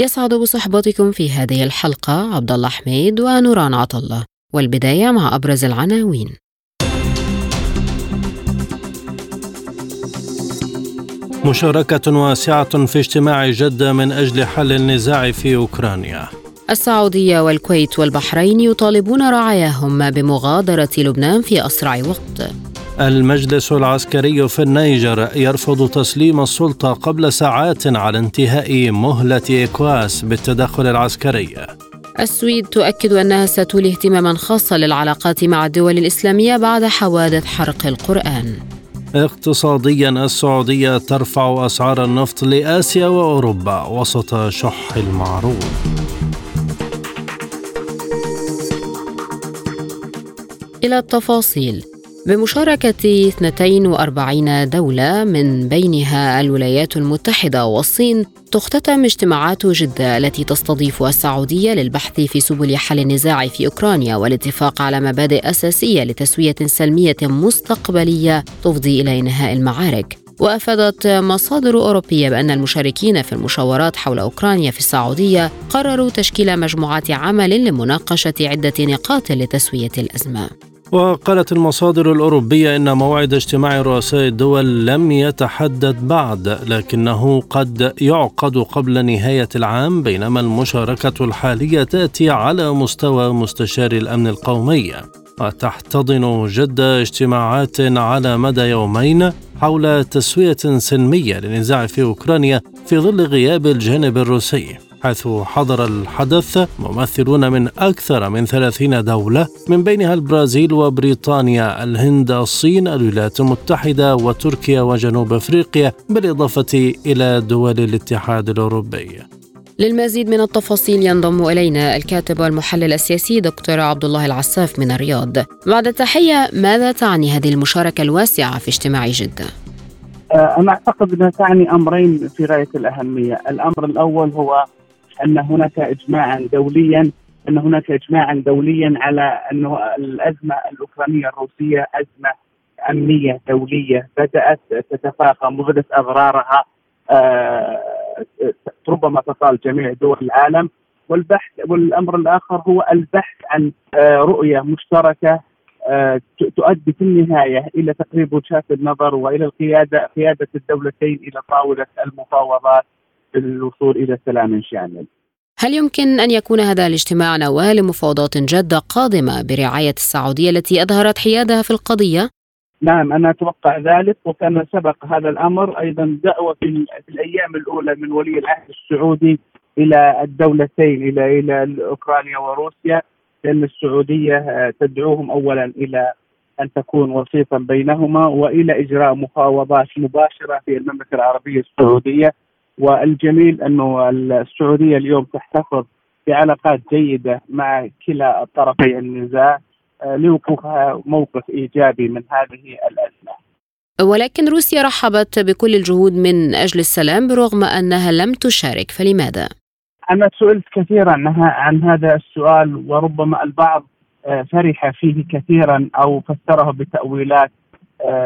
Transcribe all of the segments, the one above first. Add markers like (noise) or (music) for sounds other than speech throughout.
يسعد بصحبتكم في هذه الحلقة عبد الله حميد ونوران عطلة والبداية مع أبرز العناوين. مشاركة واسعة في اجتماع جدة من أجل حل النزاع في أوكرانيا. السعودية والكويت والبحرين يطالبون رعاياهم بمغادرة لبنان في أسرع وقت. المجلس العسكري في النيجر يرفض تسليم السلطة قبل ساعات على انتهاء مهلة إكواس بالتدخل العسكري. السويد تؤكد أنها ستولي اهتماما خاصا للعلاقات مع الدول الإسلامية بعد حوادث حرق القرآن. اقتصاديا السعودية ترفع أسعار النفط لآسيا وأوروبا وسط شح المعروض. إلى التفاصيل. بمشاركة 42 دولة من بينها الولايات المتحدة والصين تختتم اجتماعات جدة التي تستضيف السعودية للبحث في سبل حل النزاع في أوكرانيا والاتفاق على مبادئ أساسية لتسوية سلمية مستقبلية تفضي إلى إنهاء المعارك. وأفادت مصادر أوروبية بأن المشاركين في المشاورات حول أوكرانيا في السعودية قرروا تشكيل مجموعات عمل لمناقشة عدة نقاط لتسوية الأزمة. وقالت المصادر الأوروبية إن موعد اجتماع رؤساء الدول لم يتحدد بعد لكنه قد يعقد قبل نهاية العام بينما المشاركة الحالية تأتي على مستوى مستشار الأمن القومي. وتحتضن جدة اجتماعات على مدى يومين حول تسوية سلمية للنزاع في أوكرانيا في ظل غياب الجانب الروسي. حيث حضر الحدث ممثلون من أكثر من ثلاثين دولة من بينها البرازيل وبريطانيا الهند الصين الولايات المتحدة وتركيا وجنوب أفريقيا بالإضافة إلى دول الاتحاد الأوروبي للمزيد من التفاصيل ينضم إلينا الكاتب والمحلل السياسي دكتور عبد الله العساف من الرياض. بعد التحية ماذا تعني هذه المشاركة الواسعة في اجتماع جدة؟ أنا أعتقد أنها تعني أمرين في غاية الأهمية، الأمر الأول هو أن هناك اجماعا دوليا أن هناك اجماعا دوليا على انه الأزمة الأوكرانية الروسية أزمة أمنية دولية. بدأت تتفاقم وبدأت أضرارها آه ربما تطال جميع دول العالم. والبحث والأمر الآخر هو البحث عن آه رؤية مشتركة آه تؤدي في النهاية إلى تقريب وجهات النظر وإلى القيادة قيادة الدولتين إلى طاولة المفاوضات. للوصول إلى سلام شامل. هل يمكن أن يكون هذا الاجتماع نواه لمفاوضات جده قادمة برعاية السعودية التي أظهرت حيادها في القضية؟ نعم أنا أتوقع ذلك وكان سبق هذا الأمر أيضا دعوة في, في الأيام الأولى من ولي العهد السعودي إلى الدولتين إلى إلى أوكرانيا وروسيا لأن السعودية تدعوهم اولا إلى أن تكون وسيطا بينهما وإلى إجراء مفاوضات مباشرة في المملكة العربية السعودية والجميل أنه السعودية اليوم تحتفظ بعلاقات جيدة مع كلا طرفي النزاع لوقوفها موقف إيجابي من هذه الأزمة. ولكن روسيا رحبت بكل الجهود من أجل السلام برغم أنها لم تشارك فلماذا؟ أنا سئلت كثيرا عن هذا السؤال وربما البعض فرح فيه كثيرا أو فسره بتأويلات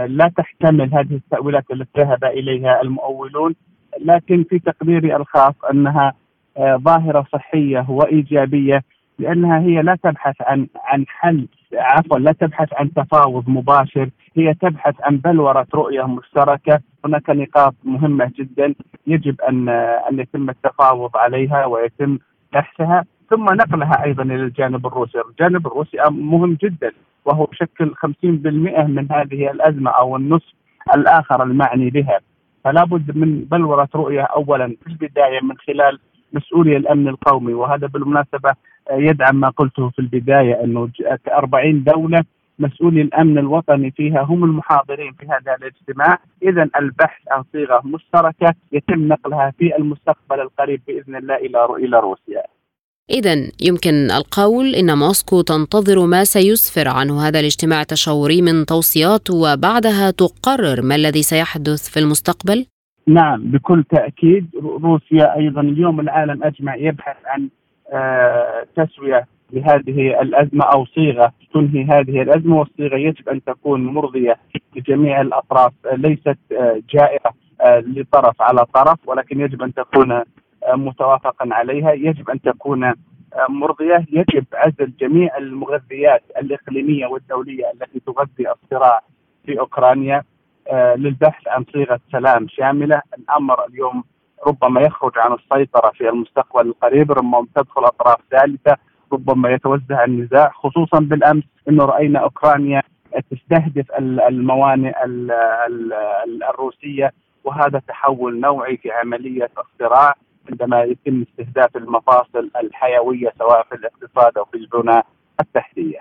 لا تحتمل هذه التأويلات التي ذهب إليها المؤولون لكن في تقديري الخاص أنها ظاهرة صحية وإيجابية لأنها هي لا تبحث عن عن حل عفوا لا تبحث عن تفاوض مباشر هي تبحث عن بلوره رؤية مشتركة. هناك نقاط مهمة جدا يجب أن أن يتم التفاوض عليها ويتم بحثها. ثم نقلها أيضا إلى الجانب الروسي، الجانب الروسي مهم جدا وهو يشكل 50% من هذه الأزمة أو النصف الآخر المعني بها. فلا بد من بلورة رؤية اولا في البداية من خلال مسؤولي الأمن القومي وهذا بالمناسبة يدعم ما قلته في البداية أنه 40 دولة مسؤولي الأمن الوطني فيها هم المحاضرين في هذا الاجتماع، اذا البحث عن صيغة مشتركة يتم نقلها في المستقبل القريب بإذن الله إلى إلى روسيا. إذا يمكن القول إن موسكو تنتظر ما سيسفر عنه. هذا الاجتماع التشاوري من توصيات وبعدها تقرر ما الذي سيحدث في المستقبل؟ نعم بكل تأكيد. روسيا أيضا اليوم العالم أجمع يبحث عن آه، تسوية لهذه الأزمة أو صيغة تنهي هذه الأزمة والصيغة يجب أن تكون مرضية لجميع الأطراف. ليست آه، جائرة آه، لطرف على طرف ولكن يجب أن تكون متوافقا عليها. يجب أن تكون مرضية. يجب عزل جميع المغذيات الإقليمية والدولية التي تغذي الصراع في أوكرانيا آه، للبحث عن صيغة سلام شاملة. الأمر اليوم ربما يخرج عن السيطرة في المستقبل القريب. ربما تدخل أطراف ثالثة. ربما يتوزع النزاع خصوصا بالأمس إنه رأينا أوكرانيا تستهدف الموانئ الروسية وهذا تحول نوعي في عملية الصراع. عندما يتم استهداف المفاصل الحيوية سواء في الاقتصاد أو في البنى التحتية.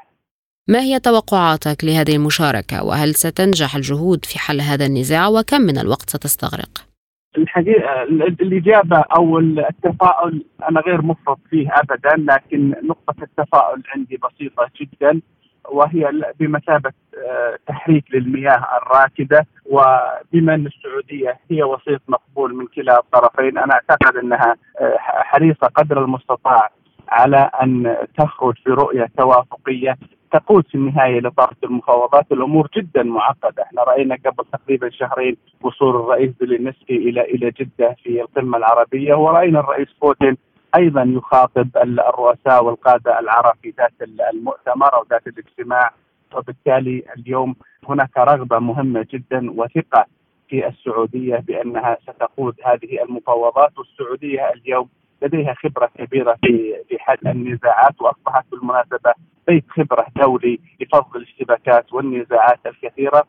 ما هي توقعاتك لهذه المشاركة وهل ستنجح الجهود في حل هذا النزاع وكم من الوقت ستستغرق؟ الحقيقة الإجابة أو التفاؤل أنا غير مفرط فيه ابدا لكن نقطة التفاؤل عندي بسيطة جدا وهي بمثابة آه، تحريك للمياه الراكده وبما أن السعودية هي وسيط مقبول من كلا الطرفين أنا أعتقد أنها آه، حريصة قدر المستطاع على أن تخرج برؤية توافقية تقود في النهاية لطاقه المفاوضات. الأمور جدا معقدة، إحنا رأينا قبل تقريبا شهرين وصول الرئيس زيلينسكي إلى إلى جدة في القمة العربية ورأينا الرئيس بوتين أيضا يخاطب الرؤساء والقادة العرب في ذات المؤتمر أو ذات الاجتماع. وبالتالي اليوم هناك رغبة مهمة جدا وثقة في السعودية بأنها ستقود هذه المفاوضات. والسعودية اليوم لديها خبرة كبيرة في في حل النزاعات وأصبحت بالمناسبة بيت خبرة دولي لفض الاشتباكات والنزاعات الكثيرة.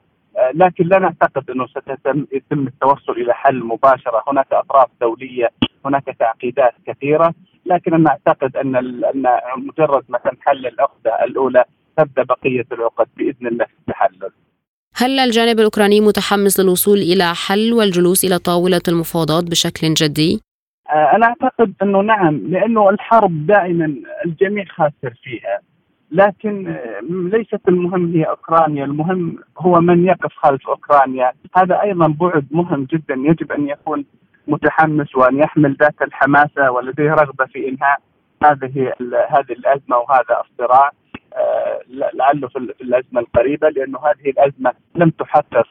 لكن لا نعتقد إنه ستتم يتم التوصل إلى حل مباشرة، هناك أطراف دولية، هناك تعقيدات كثيرة، لكن أنا أعتقد أن أن مجرد ما تنحل العقده الأولى تبدأ بقية العقد بإذن الله في التحلل. هل الجانب الأوكراني متحمس للوصول إلى حل والجلوس إلى طاولة المفاوضات بشكل جدي؟ آه، أنا أعتقد أنه نعم لأنه الحرب دائما الجميع خاسر فيها لكن آه، ليست المهم هي أوكرانيا، المهم هو من يقف خلف أوكرانيا، هذا أيضا بعد مهم جدا يجب أن يكون متحمس وأن يحمل ذات الحماسة ولديه رغبة في إنهاء هذه هذه الأزمة وهذا الصراع آه، لعله في الأزمة القريبة لأنه هذه الأزمة لم تحقق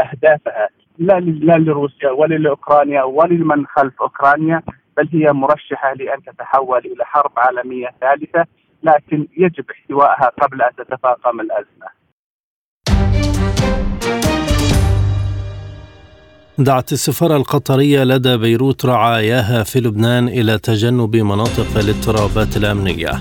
أهدافها. لا لا لروسيا ولا لأوكرانيا ولا لمن خلف أوكرانيا بل هي مرشحة لأن تتحول إلى حرب عالمية ثالثة لكن يجب احتوائها قبل أن تتفاقم الأزمة. دعت السفارة القطرية لدى بيروت رعاياها في لبنان إلى تجنب مناطق الاضطرابات الأمنية.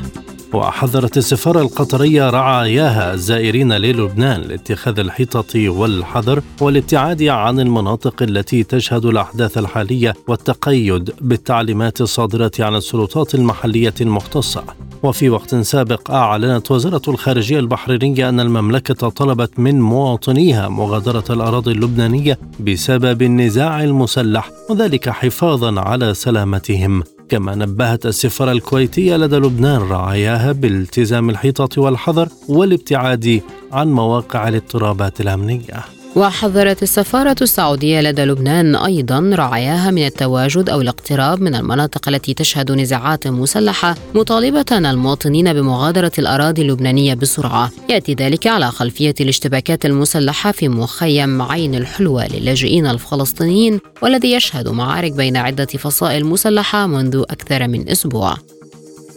وحذرت السفارة القطرية رعاياها الزائرين للبنان لاتخاذ الحيطة والحذر والابتعاد عن المناطق التي تشهد الأحداث الحالية والتقيد بالتعليمات الصادرة عن السلطات المحلية المختصة. وفي وقت سابق أعلنت وزارة الخارجية البحرينية أن المملكة طلبت من مواطنيها مغادرة الأراضي اللبنانية بسبب النزاع المسلح وذلك حفاظا على سلامتهم. كما نبهت السفارة الكويتية لدى لبنان رعاياها بالتزام الحيطة والحذر والابتعاد عن مواقع الاضطرابات الأمنية. وحذرت السفارة السعودية لدى لبنان أيضا رعاياها من التواجد أو الاقتراب من المناطق التي تشهد نزاعات مسلحة مطالبة المواطنين بمغادرة الأراضي اللبنانية بسرعة. يأتي ذلك على خلفية الاشتباكات المسلحة في مخيم عين الحلوة للاجئين الفلسطينيين والذي يشهد معارك بين عدة فصائل مسلحة منذ أكثر من أسبوع.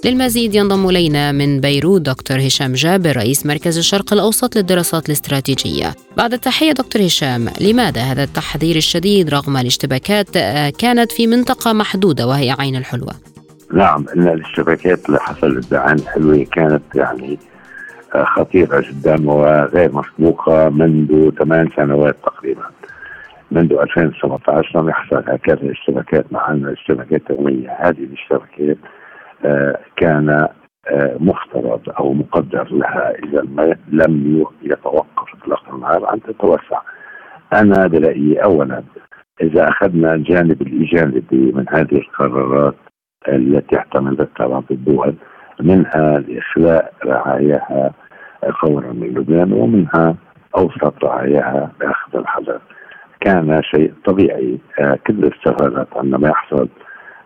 للمزيد ينضم إلينا من بيروت دكتور هشام جابر رئيس مركز الشرق الأوسط للدراسات الاستراتيجية. بعد التحية دكتور هشام لماذا هذا التحذير الشديد رغم الاشتباكات آه، كانت في منطقة محدودة وهي عين الحلوة؟ نعم إن الاشتباكات اللي حصلت بعين الحلوة كانت يعني آه، خطيرة جدا وغير مسبوقة منذ ثمان سنوات تقريبا. منذ 2017 لم يحصل هكذا اشتباكات مع أن الاشتباكات يومية هذه الاشتباكات كان آه، مفترض أو مقدر لها إذا لم يتوقف إطلاق النار أن تتوسع. أنا برايي اولا إذا أخذنا الجانب الإيجابي من هذه القرارات التي احتملتها بعض الدول منها لإخلاء رعاياها فورا من لبنان ومنها أوسط رعاياها بأخذ الحذر كان شيء طبيعي آه، كل السفارات عندما يحصل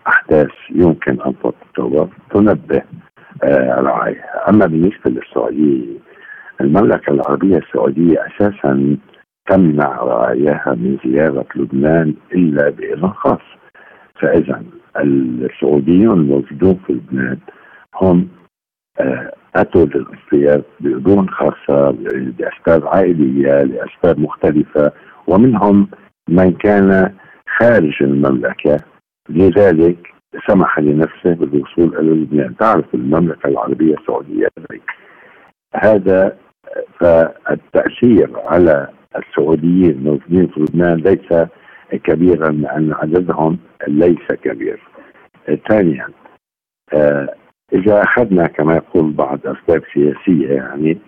أحداث يمكن تتطور تنبه آه، رعاياها أما بالنسبة للسعودية المملكة العربية السعودية أساسا تمنع رعاياها من زيارة لبنان إلا بإذن خاص. فإذا السعوديون الموجودون في لبنان هم آه، أتوا للاصطياد بأذون خاصة لأسباب عائلية لأسباب مختلفة ومنهم من كان خارج المملكة لذلك سمح لنفسه بالوصول إلى لبنان تعرف المملكة العربية السعودية هذا فالتأثير على السعوديين الموجودين في لبنان ليس كبيرا لأن عددهم ليس كبير. ثانيا آه إذا أخذنا كما يقول بعض أسباب سياسية يعني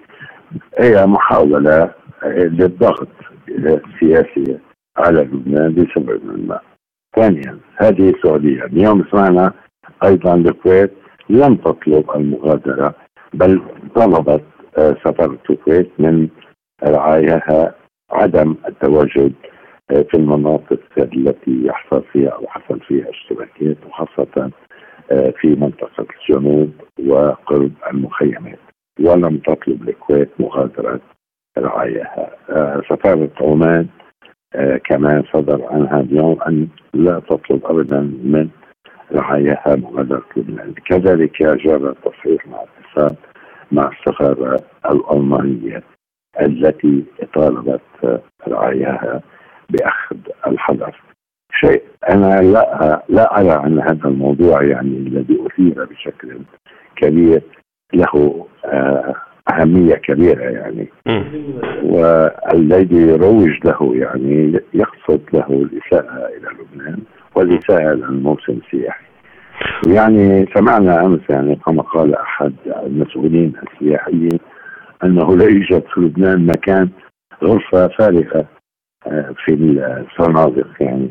هي محاولة للضغط السياسي على لبنان بسبب ما. ثانيا هذه السعودية. اليوم سمعنا أيضا الكويت لم تطلب المغادرة بل طلبت آه، سفارة الكويت من رعاياها عدم التواجد آه، في المناطق التي يحصل فيها أو حصل فيها اشتباكات وخاصة آه، في منطقة الجنوب وقرب المخيمات. ولم تطلب الكويت مغادرة رعاياها. سفارة عمان كمان صدر عنها اليوم أن لا تطلب أبدا من رعاياها مغادرة لبنان. كذلك جرى التصحيح مع اتصال مع السفارة الألمانية التي طالبت رعاياها بأخذ الحذر. شيء أنا لا لا أرى أن هذا الموضوع يعني الذي أثير بشكل كبير له آه، أهمية كبيرة يعني. والذي يروج له يعني يقصد له الإساءة إلى لبنان والإساءة للموسم السياحي. يعني سمعنا أمس يعني كما قال أحد المسؤولين السياحيين أنه لا يوجد في لبنان مكان غرفة فارغة آه، في الفنادق يعني.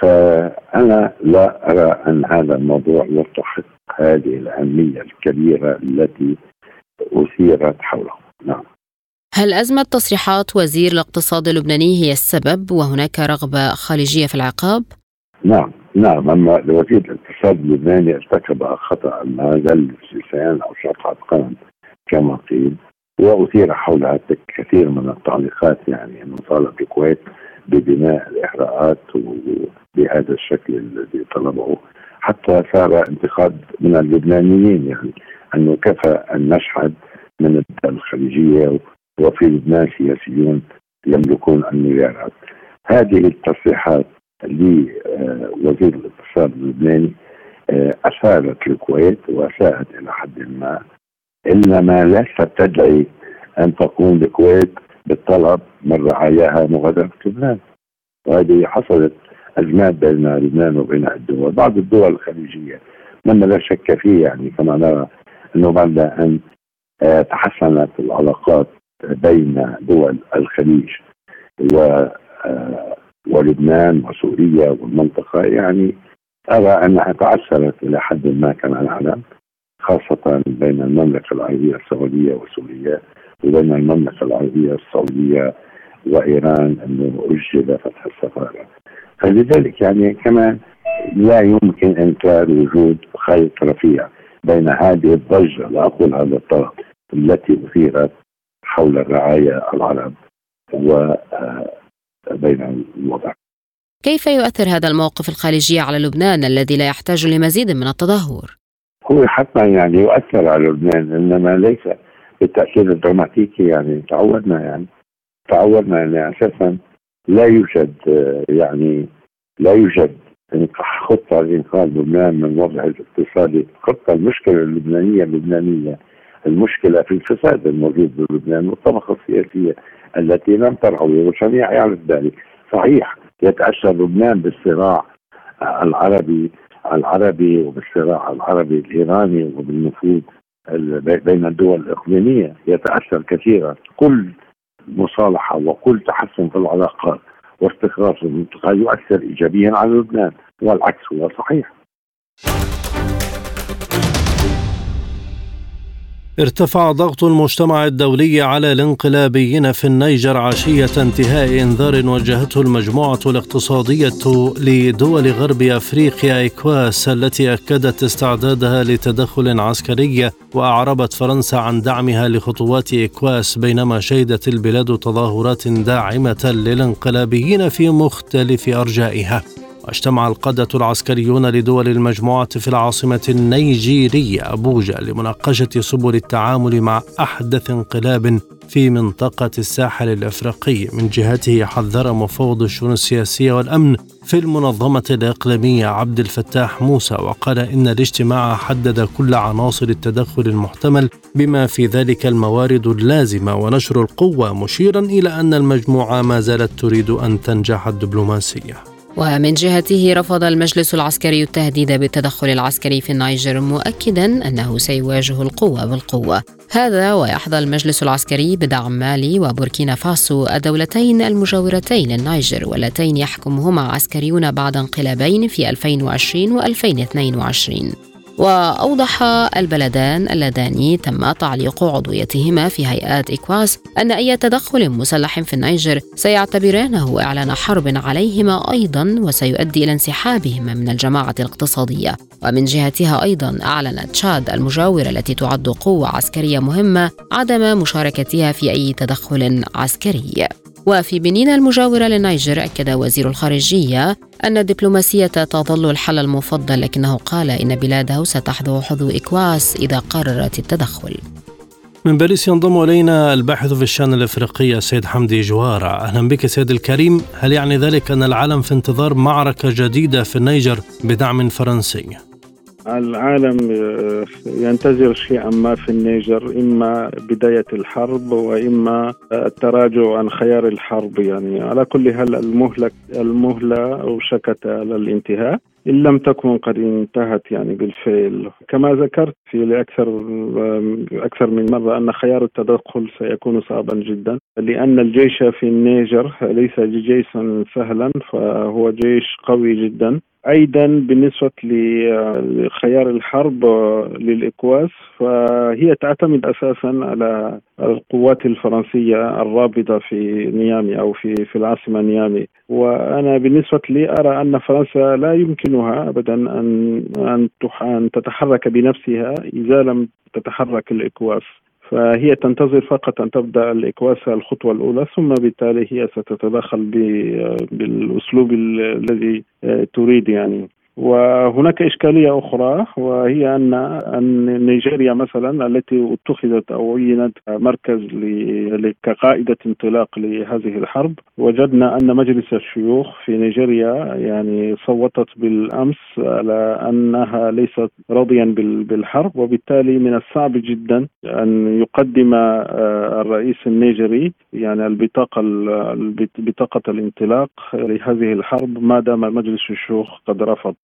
فأنا لا أرى أن هذا الموضوع يستحق هذه الأهمية الكبيرة التي اثيرت حوله. نعم. هل أزمة تصريحات وزير الاقتصاد اللبناني هي السبب وهناك رغبة خارجية في العقاب؟ نعم نعم. أما وزير الاقتصاد اللبناني ارتكب خطأ ما زل لسان أو شقعه قلم كما قيل. وأثير حولها كثير من التعليقات يعني انه طالب الكويت ببناء الاحراءات وبهذا الشكل الذي طلبه. حتى صار انتقاد من اللبنانيين يعني. انه كفى أن نشهد من الدول الخليجية وفي لبنان سياسيون يملكون المليارات. هذه التصريحات لوزير الاقتصاد اللبناني آه، أساءت الكويت وأساءت إلى حد ما إنما ليست تدعي أن تقوم الكويت بالطلب من رعاياها مغادرة لبنان. وهذه حصلت أزمات بين لبنان وبين الدول. بعض الدول الخليجية مما لا شك فيه يعني كما نرى أنه بعد أن آه، تحسنت العلاقات بين دول الخليج و آه، ولبنان وسوريا والمنطقة يعني أرى أنها تعثرت إلى حد ما كما نعلم خاصة بين المملكة العربية السعودية وسوريا وبين المملكة العربية السعودية وإيران أنه أجل فتح السفارة. فلذلك يعني كمان لا يمكن إنكار وجود خيط رفيع. بين هذه الضجة لا أقول هذا الطرف التي أثيرت حول الرعاية العرب و بين الوضع كيف يؤثر هذا الموقف الخارجي على لبنان الذي لا يحتاج لمزيد من التدهور؟ هو حتما يعني يؤثر على لبنان إنما ليس بالتاثير الدراماتيكي يعني تعودنا يعني تعودنا يعني أساسا لا يوجد يعني لا يوجد خطه لانقاذ لبنان من وضعه الاقتصادي، خطه المشكلة اللبنانية اللبنانية المشكلة في الفساد الموجود بلبنان والطبقة السياسية التي لم ترعوي والجميع يعرف ذلك. صحيح يتأثر لبنان بالصراع العربي العربي وبالصراع العربي الإيراني وبالنفوذ بين الدول الإقليمية. يتأثر كثيرا. كل مصالحة وكل تحسن في العلاقات واستقرار في المنطقة يؤثر إيجابيا على لبنان والعكس هو صحيح. ارتفع ضغط المجتمع الدولي على الانقلابيين في النيجر عشية انتهاء انذار وجهته المجموعة الاقتصادية لدول غرب أفريقيا ايكواس التي أكدت استعدادها لتدخل عسكري وأعربت فرنسا عن دعمها لخطوات ايكواس بينما شهدت البلاد تظاهرات داعمة للانقلابيين في مختلف أرجائها. واجتمع القادة العسكريون لدول المجموعة في العاصمة النيجيرية أبوجا لمناقشة سبل التعامل مع أحدث انقلاب في منطقة الساحل الأفريقي. من جهته حذر مفوض الشؤون السياسية والأمن في المنظمة الإقليمية عبد الفتاح موسى وقال إن الاجتماع حدد كل عناصر التدخل المحتمل بما في ذلك الموارد اللازمة ونشر القوة مشيرا إلى أن المجموعة ما زالت تريد أن تنجح الدبلوماسية. ومن جهته رفض المجلس العسكري التهديد بالتدخل العسكري في النيجر مؤكدا أنه سيواجه القوه بالقوة. هذا ويحظى المجلس العسكري بدعم مالي وبوركينا فاسو الدولتين المجاورتين للنيجر واللتين يحكمهما عسكريون بعد انقلابين في 2020 و2022 وأوضح البلدان اللذان تم تعليق عضويتهما في هيئات إكواس أن أي تدخل مسلح في النيجر سيعتبرانه إعلان حرب عليهما أيضا وسيؤدي إلى انسحابهما من الجماعة الاقتصادية. ومن جهتها أيضا أعلنت تشاد المجاورة التي تعد قوة عسكرية مهمة عدم مشاركتها في أي تدخل عسكري. وفي بنين المجاورة للنيجر أكد وزير الخارجية أن الدبلوماسية تظل الحل المفضل لكنه قال إن بلاده ستحذو حذو إكواس إذا قررت التدخل. من باريس ينضم إلينا الباحث في الشأن الإفريقي السيد حمدي جوارة أهلا بك سيد الكريم. هل يعني ذلك أن العالم في انتظار معركة جديدة في النيجر بدعم فرنسي؟ العالم آه، ينتظر شيئا ما في النيجر إما بداية الحرب وإما التراجع عن خيار الحرب. يعني على كل حال المهله المهلة أوشكت على الانتهاء. إن لم تكن قد انتهت يعني بالفعل. كما ذكرت في لاكثر أكثر من مرة أن خيار التدخل سيكون صعبا جدا لأن الجيش في النيجر ليس جيشا سهلا فهو جيش قوي جدا. أيضا بالنسبة لخيار الحرب للإكواس فهي تعتمد أساسا على القوات الفرنسية الرابطه في نيامي أو في في العاصمة نيامي. وأنا بالنسبة لي أرى أن فرنسا لا يمكنها ابدا أن أن أن تتحرك بنفسها إذا لم تتحرك الإكواس. فهي تنتظر فقط أن تبدأ الإكواس الخطوة الأولى ثم بالتالي هي ستتدخل بالأسلوب الذي تريد يعني. وهناك إشكالية أخرى وهي أن نيجيريا مثلا التي اتخذت أو عينت مركز كقائدة انطلاق لهذه الحرب وجدنا أن مجلس الشيوخ في نيجيريا يعني صوتت بالأمس على أنها ليست راضيا بالحرب وبالتالي من الصعب جدا أن يقدم آه، الرئيس النيجري يعني البطاقة بطاقة الانطلاق لهذه الحرب ما دام مجلس الشيوخ قد رفض.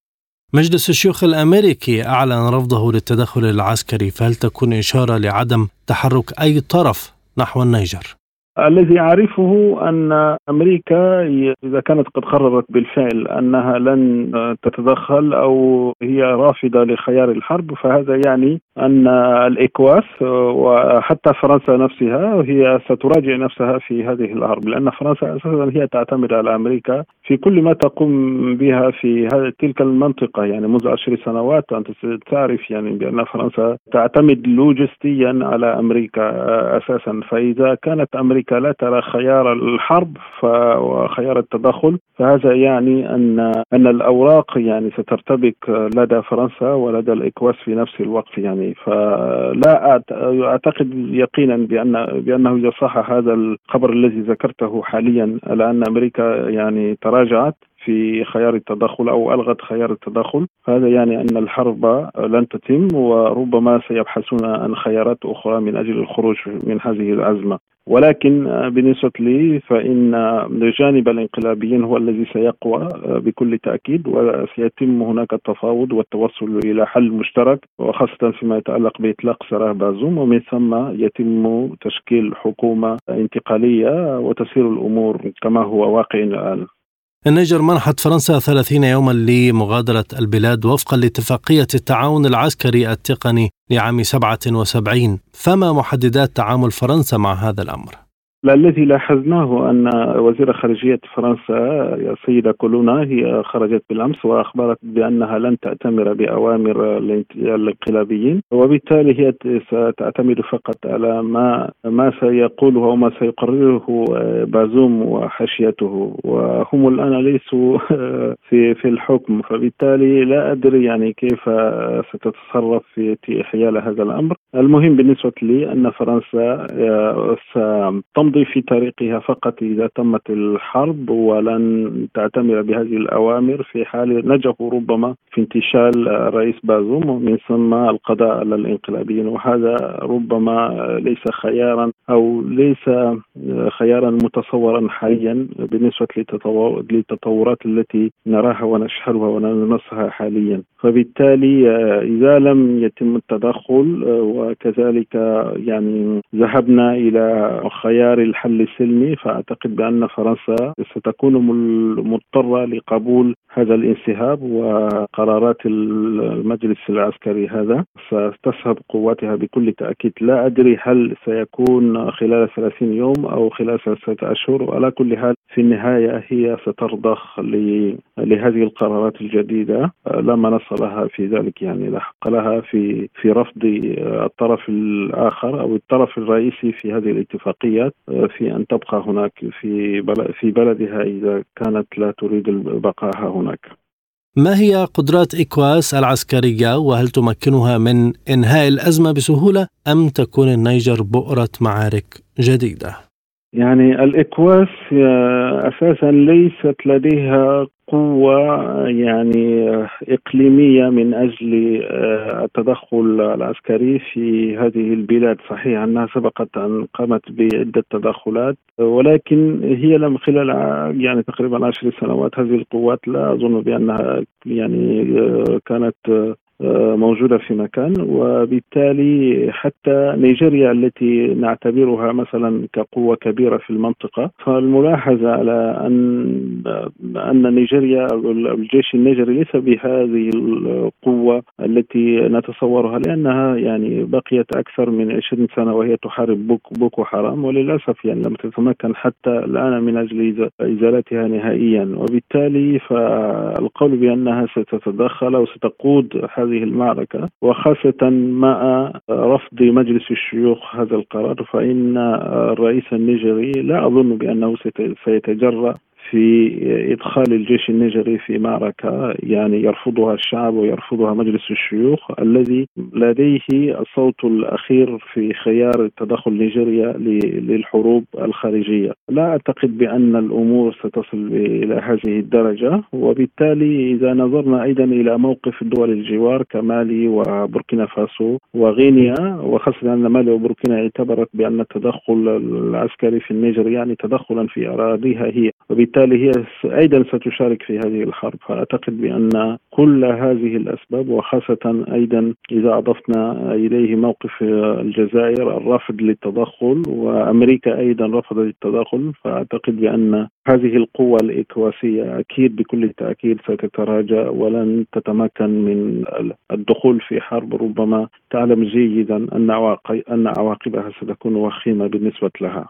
مجلس الشيوخ الأمريكي أعلن رفضه للتدخل العسكري فهل تكون إشارة لعدم تحرك أي طرف نحو النيجر؟ الذي اعرفه أن أمريكا إذا كانت قد قررت بالفعل أنها لن تتدخل أو هي رافضة لخيار الحرب فهذا يعني أن الإكواس وحتى فرنسا نفسها هي ستراجع نفسها في هذه الحرب لأن فرنسا أساسا هي تعتمد على أمريكا في كل ما تقوم بها في تلك المنطقة يعني منذ عشر سنوات انت تعرف يعني بأن فرنسا تعتمد لوجستيا على أمريكا أساسا فإذا كانت أمريكا لا ترى خيار الحرب وخيار التدخل. فهذا يعني ان أن الأوراق يعني سترتبك لدى فرنسا ولدى الإكواس في نفس الوقت يعني. فلا أعتقد يقينا بان بأنه اذا صح هذا الخبر الذي ذكرته حاليا على ان أمريكا يعني تراجعت. في خيار التدخل أو ألغت خيار التدخل. هذا يعني أن الحرب لن تتم وربما سيبحثون عن خيارات أخرى من أجل الخروج من هذه الازمه ولكن بالنسبة لي فإن جانب الانقلابيين هو الذي سيقوى بكل تأكيد وسيتم هناك التفاوض والتوصل إلى حل مشترك وخاصة فيما يتعلق بإطلاق سراح بازوم. ومن ثم يتم تشكيل حكومة انتقالية وتسير الأمور كما هو واقع الآن. النيجر منحت فرنسا 30 يوما لمغادرة البلاد وفقا لاتفاقية التعاون العسكري التقني لعام 77 فما محددات تعامل فرنسا مع هذا الأمر؟ الذي لاحظناه أن وزير خارجية فرنسا السيده كولونا هي خرجت بالأمس وأخبرت بأنها لن تأتمر بأوامر الانقلابيين وبالتالي هي ستعتمد فقط على ما ما سيقوله وما سيقرره بازوم وحاشيته وهم الآن ليسوا (laughs) في في الحكم فبالتالي لا أدري يعني كيف ستتصرف في حيال هذا الأمر. المهم بالنسبة لي أن فرنسا ستمضي تمضي في طريقها فقط إذا تمت الحرب ولن تعتمر بهذه الأوامر في حال نجحوا ربما في انتشال الرئيس بازوم ومن ثم القضاء على الانقلابيين. وهذا ربما ليس خيارا أو ليس خيارا متصورا حاليا بالنسبة للتطورات التي نراها ونشهدها ونلمسها حاليا. فبالتالي إذا لم يتم التدخل وكذلك يعني ذهبنا إلى خيار الحل السلمي فأعتقد بأن فرنسا ستكون مضطرة لقبول هذا الانسحاب وقرارات المجلس العسكري هذا. ستسحب قواتها بكل تأكيد. لا أدري هل سيكون خلال 30 يوم أو خلال ثلاثة أشهر. وعلى كل حال في النهاية هي سترضخ لهذه القرارات الجديدة. لا منص لها في ذلك يعني لا حق لها في في رفض الطرف الآخر أو الطرف الرئيسي في هذه الاتفاقيات في أن تبقى هناك في في بلدها إذا كانت لا تريد البقاء هناك. ما هي قدرات إكواس العسكرية؟ وهل تمكنها من إنهاء الأزمة بسهولة؟ أم تكون النيجر بؤرة معارك جديدة؟ يعني الإكواس أساسا ليست لديها قوة يعني إقليمية من أجل آه، التدخل العسكري في هذه البلاد. صحيح أنها سبقت أن قامت بعدة تدخلات ولكن هي لم خلال يعني تقريبا عشر سنوات هذه القوات لا أظن بأنها يعني آه، كانت موجودة في مكان وبالتالي حتى نيجيريا التي نعتبرها مثلا كقوة كبيرة في المنطقة فالملاحظة على أن أن نيجيريا الجيش النيجري ليس بهذه القوة التي نتصورها لأنها يعني بقيت أكثر من 20 سنة وهي تحارب بوك بوكو حرام وللأسف يعني لم تتمكن حتى الآن من أجل إزالتها نهائيا. وبالتالي فالقول بأنها ستتدخل أو ستقود هذه المعركة وخاصة مع رفض مجلس الشيوخ هذا القرار فإن الرئيس النيجيري لا أظن بأنه سيتجرأ في إدخال الجيش النيجري في معركة يعني يرفضها الشعب ويرفضها مجلس الشيوخ الذي لديه الصوت الأخير في خيار تدخل نيجيريا للحروب الخارجية. لا أعتقد بأن الأمور ستصل إلى هذه الدرجة وبالتالي إذا نظرنا أيضا إلى موقف دول الجوار كمالي وبوركينا فاسو وغينيا وخاصة أن مالي وبوركينا اعتبرت بأن التدخل العسكري في النيجر يعني تدخلا في أراضيها هي. وبالتالي وبالتالي هي أيضا ستشارك في هذه الحرب. فأعتقد بأن كل هذه الأسباب وخاصة أيضا إذا أضفنا إليه موقف الجزائر الرفض للتدخل وأمريكا أيضا رفضت التدخل فأعتقد بأن هذه القوة الإكواسية أكيد بكل تأكيد ستتراجع ولن تتمكن من الدخول في حرب. ربما تعلم جيدا أن عواقبها ستكون وخيمة بالنسبة لها.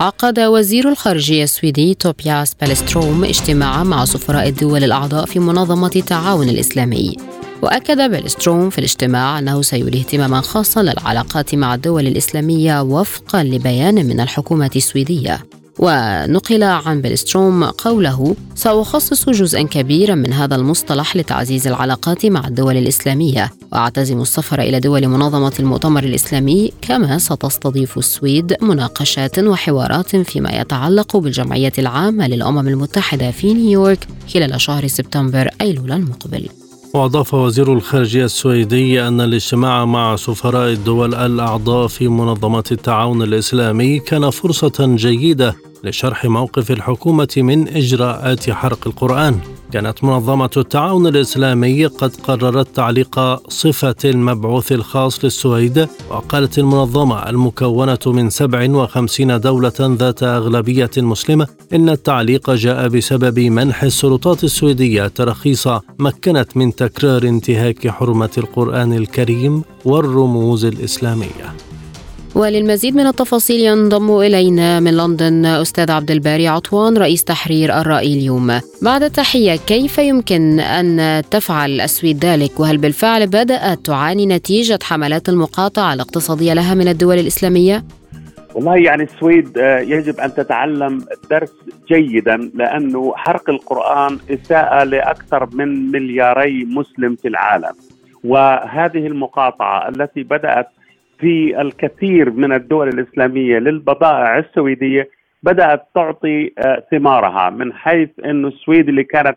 عقد وزير الخارجية السويدي توبياس بالستروم اجتماعا مع سفراء الدول الأعضاء في منظمة التعاون الإسلامي. وأكد بيلستروم في الاجتماع أنه سيولي اهتماما خاصا للعلاقات مع الدول الإسلامية وفقا لبيان من الحكومة السويدية. ونقل عن بيلستروم قوله سأخصص جزءا كبيرا من هذا المصطلح لتعزيز العلاقات مع الدول الإسلامية وأعتزم السفر إلى دول منظمة المؤتمر الإسلامي كما ستستضيف السويد مناقشات وحوارات فيما يتعلق بالجمعية العامة للأمم المتحدة في نيويورك خلال شهر سبتمبر أيلول المقبل. وأضاف وزير الخارجية السويدي أن الاجتماع مع سفراء الدول الأعضاء في منظمة التعاون الإسلامي كان فرصة جيدة لشرح موقف الحكومة من إجراءات حرق القرآن. كانت منظمة التعاون الإسلامي قد قررت تعليق صفة المبعوث الخاص للسويد وقالت المنظمة المكونة من 57 دولة ذات أغلبية مسلمة إن التعليق جاء بسبب منح السلطات السويدية تراخيص مكنت من تكرار انتهاك حرمة القرآن الكريم والرموز الإسلامية. وللمزيد من التفاصيل ينضم إلينا من لندن أستاذ عبد الباري عطوان رئيس تحرير الرأي اليوم. بعد التحية كيف يمكن أن تفعل السويد ذلك وهل بالفعل بدأت تعاني نتيجة حملات المقاطعة الاقتصادية لها من الدول الإسلامية؟ والله يعني السويد آه، يجب أن تتعلم درس جيدا لأنه حرق القرآن إساءة لأكثر من ملياري مسلم في العالم. وهذه المقاطعة التي بدأت في الكثير من الدول الإسلامية للبضائع السويدية بدأت تعطي آه، ثمارها من حيث انه السويد اللي كانت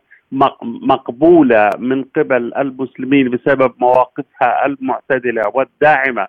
مقبولة من قبل المسلمين بسبب مواقفها المعتدلة والداعمة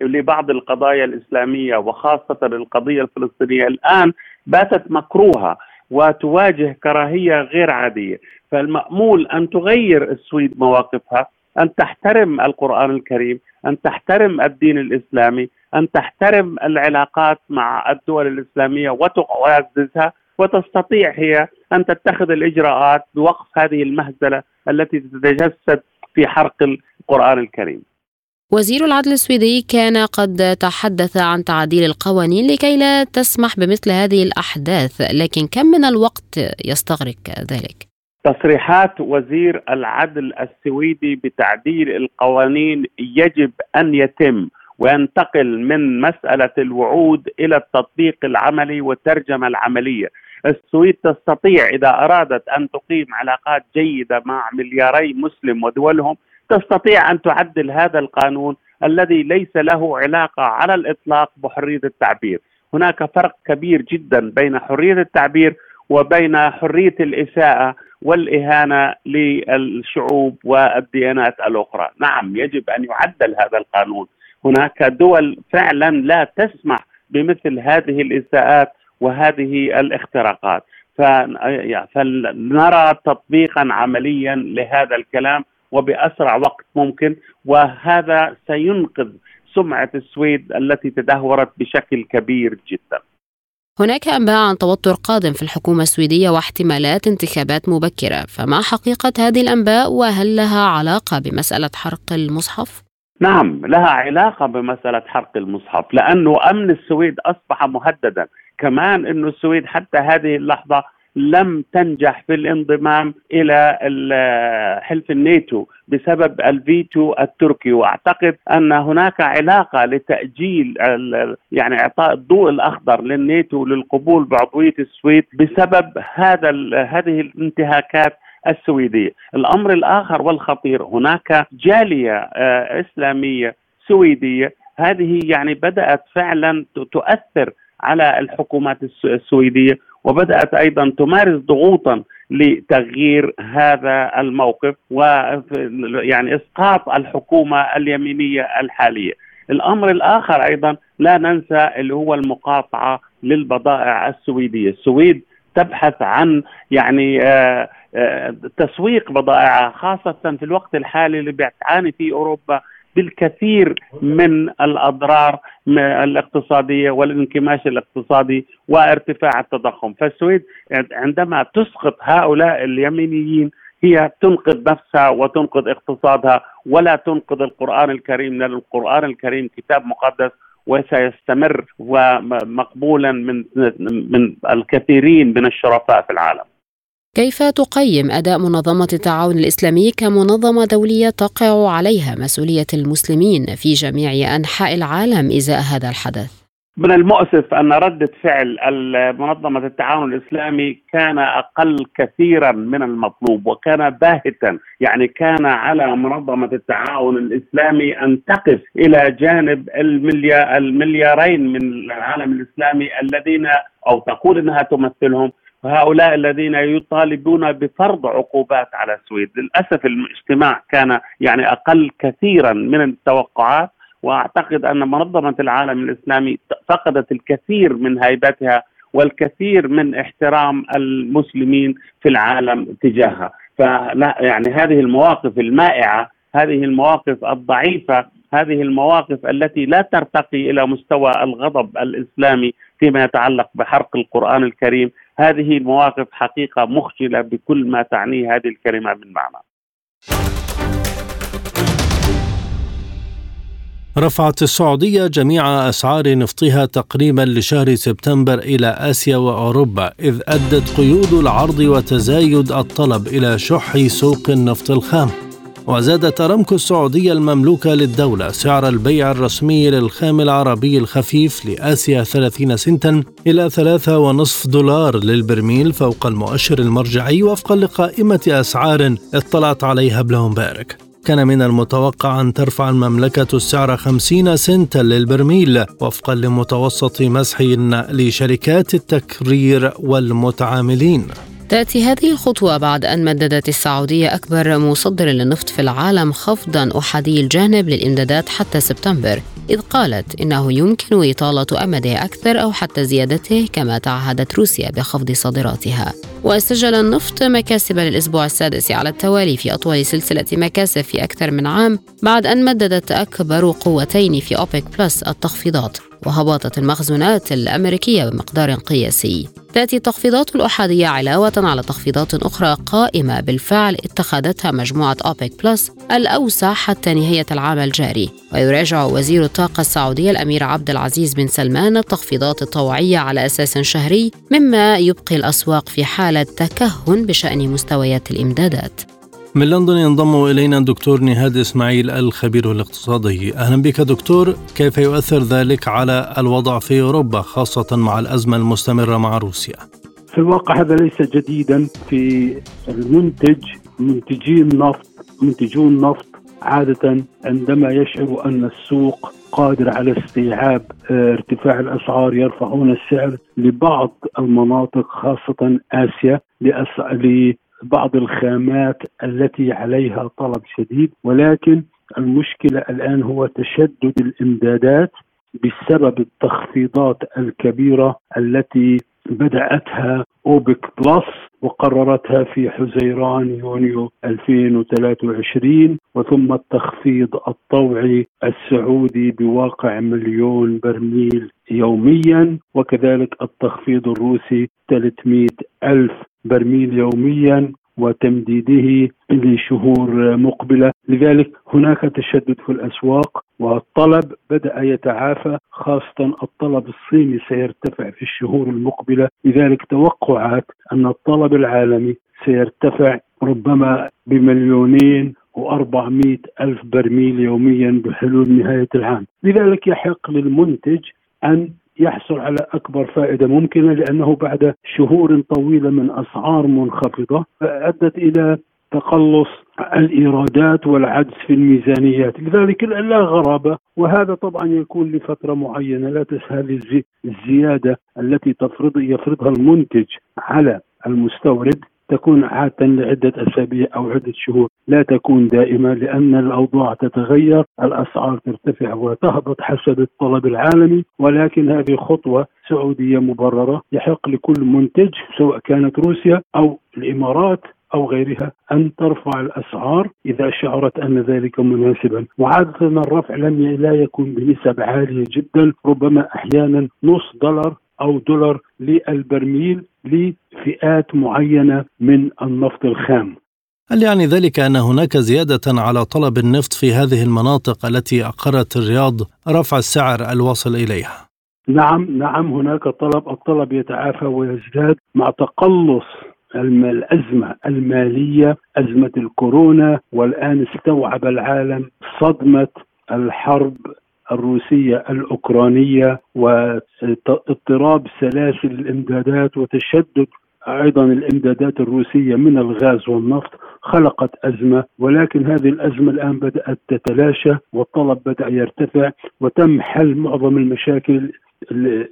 لبعض القضايا الإسلامية وخاصة القضية الفلسطينية الآن باتت مكروهة وتواجه كراهية غير عادية، فالمأمول أن تغير السويد مواقفها أن تحترم القرآن الكريم، أن تحترم الدين الإسلامي، أن تحترم العلاقات مع الدول الإسلامية وتعززها وتستطيع هي أن تتخذ الإجراءات بوقف هذه المهزلة التي تتجسد في حرق القرآن الكريم. وزير العدل السويدي كان قد تحدث عن تعديل القوانين لكي لا تسمح بمثل هذه الأحداث، لكن كم من الوقت يستغرق ذلك؟ تصريحات وزير العدل السويدي بتعديل القوانين يجب أن يتم وينتقل من مسألة الوعود إلى التطبيق العملي والترجمة العملية. السويد تستطيع إذا أرادت أن تقيم علاقات جيدة مع ملياري مسلم ودولهم تستطيع أن تعدل هذا القانون الذي ليس له علاقة على الإطلاق بحرية التعبير. هناك فرق كبير جدا بين حرية التعبير وبين حرية الإساءة والإهانة للشعوب والديانات الأخرى، نعم يجب أن يعدل هذا القانون، هناك دول فعلا لا تسمح بمثل هذه الإساءات وهذه الاختراقات، فنرى تطبيقا عمليا لهذا الكلام وبأسرع وقت ممكن وهذا سينقذ سمعة السويد التي تدهورت بشكل كبير جدا. هناك أنباء عن توتر قادم في الحكومة السويدية واحتمالات انتخابات مبكرة فما حقيقة هذه الأنباء وهل لها علاقة بمسألة حرق المصحف؟ نعم لها علاقة بمسألة حرق المصحف لأنه أمن السويد أصبح مهددا كمان أنه السويد حتى هذه اللحظة لم تنجح في الانضمام إلى حلف الناتو بسبب الفيتو التركي. وأعتقد أن هناك علاقة لتأجيل يعني إعطاء الضوء الأخضر للناتو للقبول بعضوية السويد بسبب هذا هذه الانتهاكات السويدية، الأمر الآخر والخطير هناك جالية آه، إسلامية سويدية. هذه يعني بدأت فعلا تؤثر على الحكومات السويدية. وبدأت أيضا تمارس ضغوطا لتغيير هذا الموقف ويعني إسقاط الحكومة اليمينية الحالية. الأمر الآخر أيضا لا ننسى اللي هو المقاطعة للبضائع السويدية، السويد تبحث عن يعني آه، آه، تسويق بضائعها خاصة في الوقت الحالي اللي بتعاني فيه أوروبا بالكثير من الأضرار الاقتصادية والانكماش الاقتصادي وارتفاع التضخم، فالسويد عندما تسقط هؤلاء اليمينيين هي تنقذ نفسها وتنقذ اقتصادها ولا تنقذ القرآن الكريم لأن القرآن الكريم كتاب مقدس وسيستمر ومقبولا من من الكثيرين من الشرفاء في العالم. كيف تقيم أداء منظمة التعاون الإسلامي كمنظمة دولية تقع عليها مسؤولية المسلمين في جميع أنحاء العالم إزاء هذا الحدث؟ من المؤسف أن رده فعل منظمه التعاون الإسلامي كان أقل كثيرا من المطلوب وكان باهتا يعني كان على منظمة التعاون الإسلامي أن تقف إلى جانب المليار المليارين من العالم الإسلامي الذين أو تقول إنها تمثلهم هؤلاء الذين يطالبون بفرض عقوبات على السويد للأسف الاجتماع كان يعني أقل كثيرا من التوقعات وأعتقد أن منظمة العالم الإسلامي فقدت الكثير من هيبتها والكثير من احترام المسلمين في العالم تجاهها. فلا يعني هذه المواقف المائعة هذه المواقف الضعيفة هذه المواقف التي لا ترتقي إلى مستوى الغضب الإسلامي فيما يتعلق بحرق القرآن الكريم. هذه المواقف حقيقة مخجلة بكل ما تعنيه هذه الكلمة من معنى. رفعت السعودية جميع أسعار نفطها تقريبا لشهر سبتمبر إلى آسيا وأوروبا إذ أدت قيود العرض وتزايد الطلب إلى شح سوق النفط الخام. وزادت أرامكو السعودية المملوكة للدولة سعر البيع الرسمي للخام العربي الخفيف لآسيا 30 سنتا إلى 3.5 دولار للبرميل فوق المؤشر المرجعي وفقا لقائمة أسعار اطلعت عليها بلومبيرغ كان من المتوقع أن ترفع المملكة السعر 50 سنتا للبرميل وفقا لمتوسط مسح لشركات التكرير والمتعاملين. تأتي هذه الخطوة بعد أن مددت السعودية أكبر مصدر للنفط في العالم خفضا أحادي الجانب للإمدادات حتى سبتمبر إذ قالت إنه يمكن إطالة أمده أكثر أو حتى زيادته كما تعهدت روسيا بخفض صادراتها. وسجل النفط مكاسب للأسبوع السادس على التوالي في أطول سلسلة مكاسب في أكثر من عام بعد أن مددت أكبر قوتين في أوبك بلس التخفيضات. وهبطت المخزونات الأمريكية بمقدار قياسي. تأتي التخفيضات الأحادية علاوة على تخفيضات أخرى قائمة. بالفعل اتخذتها مجموعة أوبك بلس الأوسع حتى نهاية العام الجاري. ويراجع وزير الطاقة السعودي الأمير عبد العزيز بن سلمان التخفيضات الطوعية على أساس شهري مما يبقي الأسواق في حالة تكهن بشأن مستويات الإمدادات. من لندن ينضم إلينا الدكتور نهاد إسماعيل الخبير الاقتصادي. أهلا بك دكتور. كيف يؤثر ذلك على الوضع في أوروبا خاصة مع الأزمة المستمرة مع روسيا؟ في الواقع هذا ليس جديدا في المنتج منتجي النفط منتجو النفط عادة عندما يشعروا أن السوق قادر على استيعاب آه، ارتفاع الأسعار يرفعون السعر لبعض المناطق خاصة آسيا بعض الخامات التي عليها طلب شديد ولكن المشكلة الآن هو تشدد الإمدادات بسبب التخفيضات الكبيرة التي بدأتها أوبك بلس وقررتها في حزيران يونيو 2023 وثم التخفيض الطوعي السعودي بواقع مليون برميل يوميا وكذلك التخفيض الروسي 300 ألف برميل يوميا وتمديده لشهور مقبلة، لذلك هناك تشدد في الأسواق والطلب بدأ يتعافى خاصة الطلب الصيني سيرتفع في الشهور المقبلة، لذلك توقعات أن الطلب العالمي سيرتفع ربما بمليونين و400 ألف برميل يوميا بحلول نهاية العام. لذلك يحق للمنتج أن يحصل على أكبر فائدة ممكنة لأنه بعد شهور طويلة من أسعار منخفضة ادت إلى تقلص الإيرادات والعجز في الميزانيات. لذلك لا غرابة. وهذا طبعا يكون لفترة معينة. لا تسهل الزيادة التي تفرض يفرضها المنتج على المستورد. تكون عادة لعدة أسابيع أو عدة شهور. لا تكون دائمة لأن الأوضاع تتغير الأسعار ترتفع وتهبط حسب الطلب العالمي ولكن هذه خطوة سعودية مبررة يحق لكل منتج سواء كانت روسيا أو الإمارات أو غيرها أن ترفع الأسعار إذا شعرت أن ذلك مناسبا. وعادة الرفع لم لا يكون بنسب عالية جدا ربما أحيانا نص دولار أو دولار للبرميل لفئات معينة من النفط الخام هل يعني ذلك أن هناك زيادة على طلب النفط في هذه المناطق التي أقرت الرياض رفع السعر الواصل إليها؟ نعم نعم هناك طلب الطلب يتعافى ويزداد مع تقلص الأزمة المالية أزمة الكورونا والآن استوعب العالم صدمة الحرب الروسية الأوكرانية واضطراب سلاسل الإمدادات وتشدد أيضا الإمدادات الروسية من الغاز والنفط خلقت أزمة ولكن هذه الأزمة الآن بدأت تتلاشى والطلب بدأ يرتفع وتم حل معظم المشاكل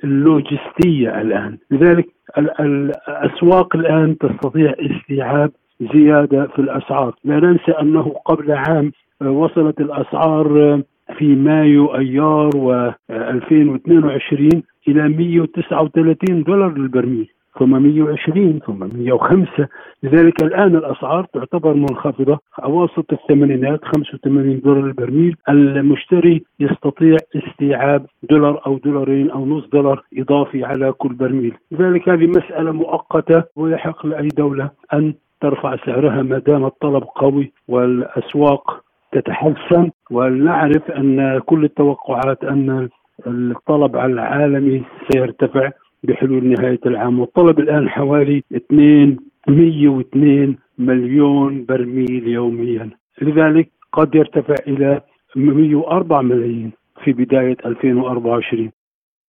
اللوجستية الآن. لذلك الأسواق الآن تستطيع استيعاب زيادة في الأسعار. لا ننسى أنه قبل عام وصلت الأسعار في مايو أيار و 2022 إلى 139 دولار للبرميل ثم 120 ثم 105 لذلك الآن الأسعار تعتبر منخفضة. أواسط الثمانينات 85 دولار البرميل المشتري يستطيع استيعاب دولار أو دولارين أو نص دولار إضافي على كل برميل. لذلك هذه مسألة مؤقتة ويحق لأي دولة أن ترفع سعرها ما دام الطلب قوي والأسواق تتحسن ونعرف أن كل التوقعات أن الطلب على العالمي سيرتفع بحلول نهاية العام. والطلب الآن حوالي 2 102 مليون برميل يوميا. لذلك قد يرتفع إلى 104 ملايين في بداية 2024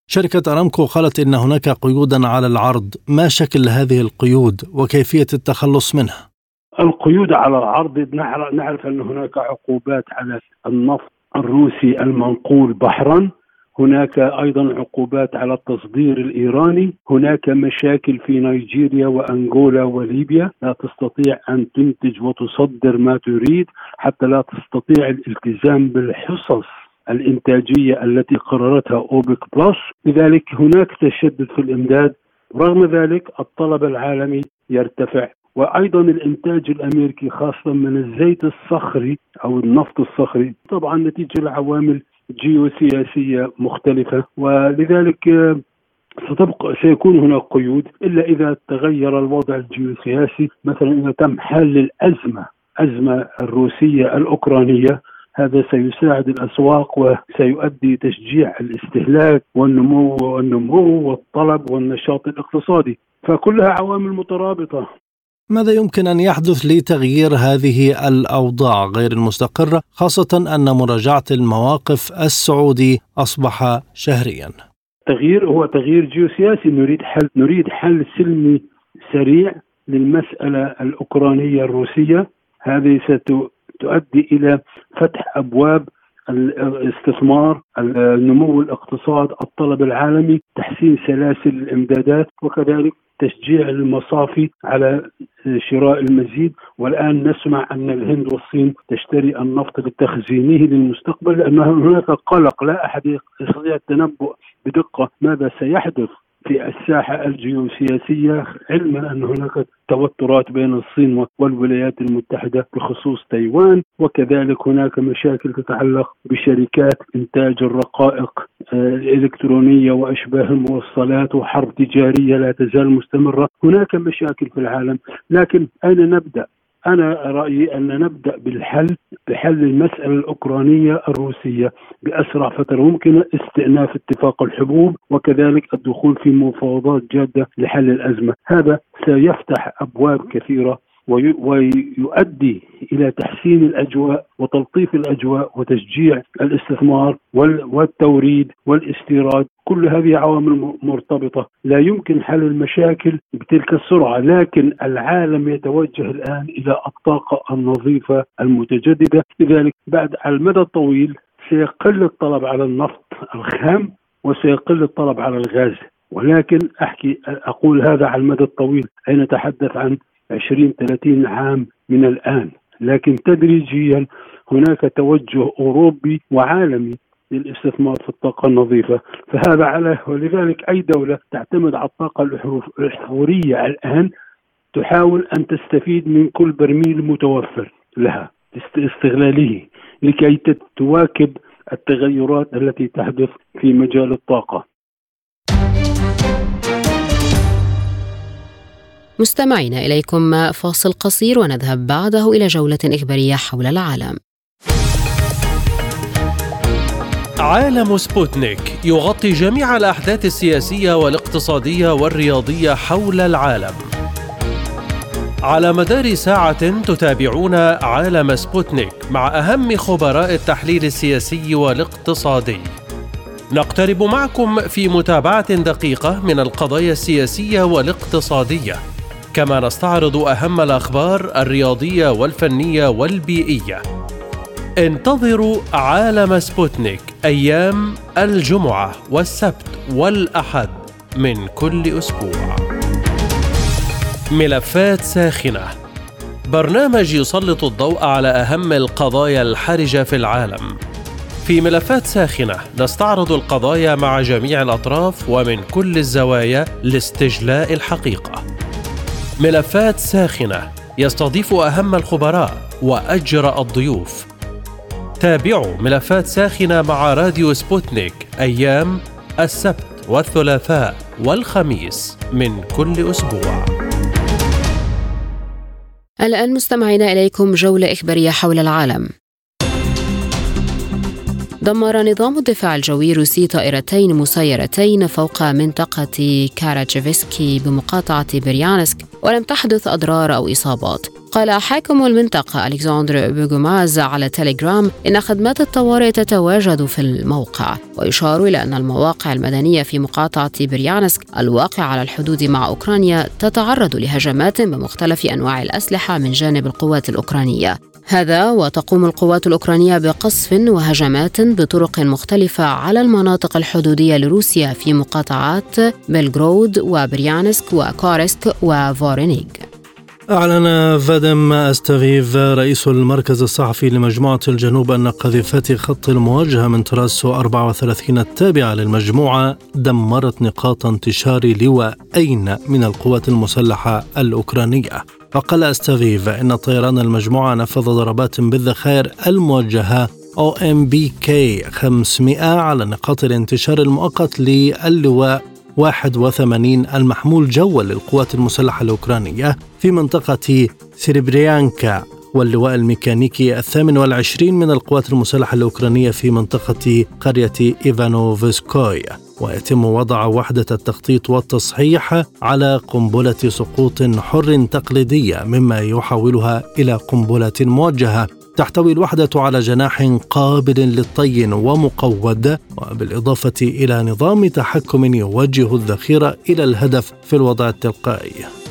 شركة أرامكو قالت إن هناك قيودا على العرض. ما شكل هذه القيود وكيفية التخلص منها؟ القيود على العرض نعرف أن هناك عقوبات على النفط الروسي المنقول بحرا. هناك أيضا عقوبات على التصدير الإيراني، هناك مشاكل في نيجيريا وأنغولا وليبيا، لا تستطيع أن تنتج وتصدر ما تريد حتى لا تستطيع الالتزام بالحصص الإنتاجية التي قررتها أوبك بلس، لذلك هناك تشدد في الإمداد، رغم ذلك الطلب العالمي يرتفع. وأيضا الإنتاج الأمريكي خاصة من الزيت الصخري أو النفط الصخري. طبعا نتيجة لعوامل جيوسياسية مختلفة ولذلك آه، ستبقى سيكون هناك قيود إلا إذا تغير الوضع الجيوسياسي. مثلا إذا تم حل الأزمة أزمة الروسية الأوكرانية هذا سيساعد الأسواق وسيؤدي تشجيع الاستهلاك والنمو والنمو والطلب والنشاط الاقتصادي. فكلها عوامل مترابطة. ماذا يمكن أن يحدث لتغيير هذه الأوضاع غير المستقرة خاصة أن مراجعة المواقف السعودي أصبح شهريا؟ تغيير هو تغيير جيوسياسي. نريد حل نريد حل سلمي سريع للمسألة الأوكرانية الروسية. هذه ستؤدي إلى فتح أبواب الاستثمار النمو الاقتصاد الطلب العالمي تحسين سلاسل الإمدادات وكذلك تشجيع المصافي على شراء المزيد والآن نسمع أن الهند والصين تشتري النفط لتخزينه للمستقبل لأن هناك قلق لا أحد يستطيع التنبؤ بدقة ماذا سيحدث؟ في الساحة الجيوسياسية علما أن هناك توترات بين الصين والولايات المتحدة بخصوص تايوان وكذلك هناك مشاكل تتعلق بشركات إنتاج الرقائق آه، الالكترونيه وأشباه الموصلات وحرب تجارية لا تزال مستمرة، هناك مشاكل في العالم، لكن أين نبدأ؟ أنا رأيي أن نبدأ بالحل بحل المسألة الأوكرانية الروسية بأسرع فترة ممكنة استئناف اتفاق الحبوب وكذلك الدخول في مفاوضات جادة لحل الأزمة، هذا سيفتح أبواب كثيرة ويؤدي إلى تحسين الأجواء وتلطيف الأجواء وتشجيع الاستثمار والتوريد والاستيراد. كل هذه عوامل مرتبطة. لا يمكن حل المشاكل بتلك السرعة لكن العالم يتوجه الآن إلى الطاقة النظيفة المتجددة. لذلك بعد على المدى الطويل سيقل الطلب على النفط الخام وسيقل الطلب على الغاز. ولكن أحكي أقول هذا على المدى الطويل. اي نتحدث عن 20 30 عام من الآن. لكن تدريجيا هناك توجه أوروبي وعالمي للاستثمار في الطاقة النظيفة. فهذا على ولذلك أي دولة تعتمد على الطاقة الأحفورية الآن تحاول أن تستفيد من كل برميل متوفر لها استغلاله لكي تواكب التغيرات التي تحدث في مجال الطاقة. مستمعين إليكم فاصل قصير ونذهب بعده إلى جولة إخبارية حول العالم. عالم سبوتنيك يغطي جميع الأحداث السياسية والاقتصادية والرياضية حول العالم. على مدار ساعة تتابعون عالم سبوتنيك مع أهم خبراء التحليل السياسي والاقتصادي. نقترب معكم في متابعة دقيقة من القضايا السياسية والاقتصادية. كما نستعرض أهم الأخبار الرياضية والفنية والبيئية. انتظروا عالم سبوتنيك أيام الجمعة والسبت والأحد من كل أسبوع. ملفات ساخنة. برنامج يسلط الضوء على أهم القضايا الحرجة في العالم. في ملفات ساخنة نستعرض القضايا مع جميع الأطراف ومن كل الزوايا لاستجلاء الحقيقة. ملفات ساخنة يستضيف أهم الخبراء وأجرأ الضيوف. تابعوا ملفات ساخنة مع راديو سبوتنيك أيام السبت والثلاثاء والخميس من كل أسبوع. الآن مستمعين إليكم جولة إخبارية حول العالم. دمر نظام الدفاع الجوي الروسي طائرتين مسيرتين فوق منطقة كاراتشيفسكي بمقاطعة بريانسك ولم تحدث أضرار أو إصابات. قال حاكم المنطقة ألكسندر بوغوماز على تيليجرام إن خدمات الطوارئ تتواجد في الموقع ويشار إلى أن المواقع المدنية في مقاطعة بريانسك الواقع على الحدود مع أوكرانيا تتعرض لهجمات بمختلف أنواع الأسلحة من جانب القوات الأوكرانية. هذا وتقوم القوات الأوكرانية بقصف وهجمات بطرق مختلفة على المناطق الحدودية لروسيا في مقاطعات بيلغورود وبريانسك وكورسك وفورونيج. أعلن فاديم أستافيف رئيس المركز الصحفي لمجموعة الجنوب أن قذيفات خط المواجهة من طراز سو 34 التابعة للمجموعة دمرت نقاط انتشار لواءين من القوات المسلحة الأوكرانية. وقال أستافيف إن طيران المجموعة نفذ ضربات بالذخائر الموجهة أو إم بي كي 500 على نقاط الانتشار المؤقت للواء 81 المحمول جوا للقوات المسلحة الأوكرانية في منطقة سيريبريانكا واللواء الميكانيكي الثامن والعشرين من القوات المسلحة الأوكرانية في منطقة قرية إيفانوفسكوي. ويتم وضع وحدة التخطيط والتصحيح على قنبلة سقوط حر تقليدية مما يحولها إلى قنبلة موجهة. تحتوي الوحدة على جناح قابل للطي ومقود وبالإضافة إلى نظام تحكم يوجه الذخيرة إلى الهدف في الوضع التلقائي.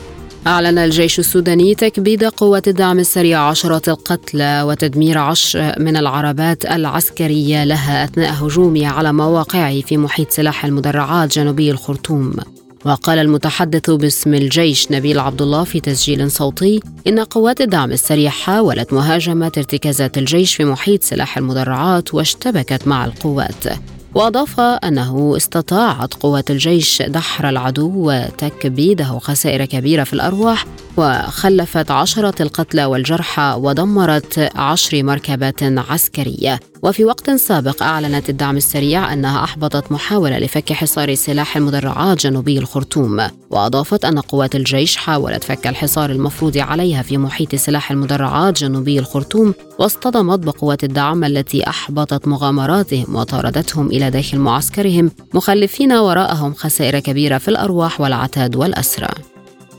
أعلن الجيش السوداني تكبيد قوات الدعم السريع عشرة القتلى وتدمير عشر من العربات العسكرية لها أثناء هجومها على مواقعه في محيط سلاح المدرعات جنوبي الخرطوم. وقال المتحدث باسم الجيش نبيل عبد الله في تسجيل صوتي إن قوات الدعم السريع حاولت مهاجمة ارتكازات الجيش في محيط سلاح المدرعات واشتبكت مع القوات. وأضاف أنه استطاعت قوات الجيش دحر العدو وتكبيده خسائر كبيرة في الأرواح وخلفت عشرة القتلى والجرحى ودمرت عشر مركبات عسكرية. وفي وقت سابق أعلنت الدعم السريع أنها أحبطت محاولة لفك حصار سلاح المدرعات جنوبي الخرطوم. وأضافت أن قوات الجيش حاولت فك الحصار المفروض عليها في محيط سلاح المدرعات جنوبي الخرطوم واصطدمت بقوات الدعم التي أحبطت مغامراتهم وطاردتهم إلى داخل معسكرهم مخلفين وراءهم خسائر كبيرة في الأرواح والعتاد والأسرى.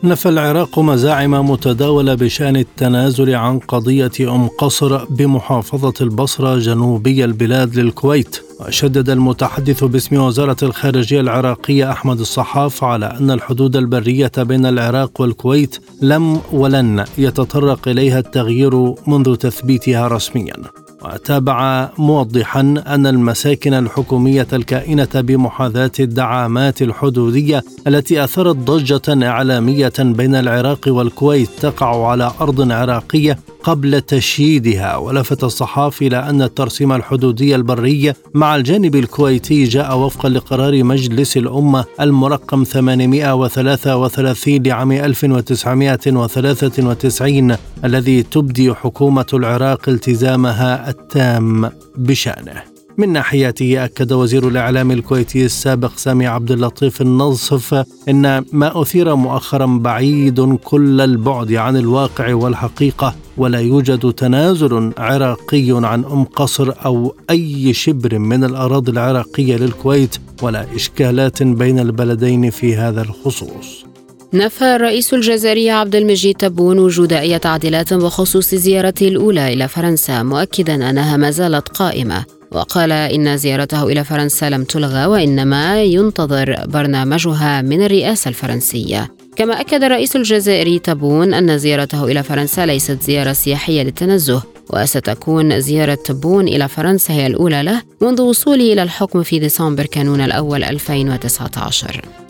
نفى العراق مزاعم متداولة بشأن التنازل عن قضية أم قصر بمحافظة البصرة جنوبي البلاد للكويت. وشدد المتحدث باسم وزارة الخارجية العراقية أحمد الصحاف على أن الحدود البرية بين العراق والكويت لم ولن يتطرق إليها التغيير منذ تثبيتها رسميا. وتابع موضحا أن المساكن الحكومية الكائنة بمحاذاة الدعامات الحدودية التي أثرت ضجة إعلامية بين العراق والكويت تقع على أرض عراقية قبل تشييدها ولفت الصحافي إلى أن الترسيم الحدودي البري مع الجانب الكويتي جاء وفقا لقرار مجلس الأمة المرقم 833 لعام 1993 الذي تبدي حكومة العراق التزامها التام بشأنه. من ناحيته أكد وزير الإعلام الكويتي السابق سامي عبد اللطيف النصف إن ما أثير مؤخرا بعيد كل البعد عن الواقع والحقيقة ولا يوجد تنازل عراقي عن أم قصر أو أي شبر من الأراضي العراقية للكويت ولا إشكالات بين البلدين في هذا الخصوص. نفى الرئيس الجزائري عبد المجيد تبون وجود أي تعديلات بخصوص زيارته الأولى إلى فرنسا مؤكدا أنها ما زالت قائمة. وقال إن زيارته إلى فرنسا لم تلغى وإنما ينتظر برنامجها من الرئاسة الفرنسية. كما أكد الرئيس الجزائري تبون أن زيارته إلى فرنسا ليست زيارة سياحية للتنزه وستكون زيارة تبون إلى فرنسا هي الأولى له منذ وصوله إلى الحكم في ديسمبر كانون الأول 2019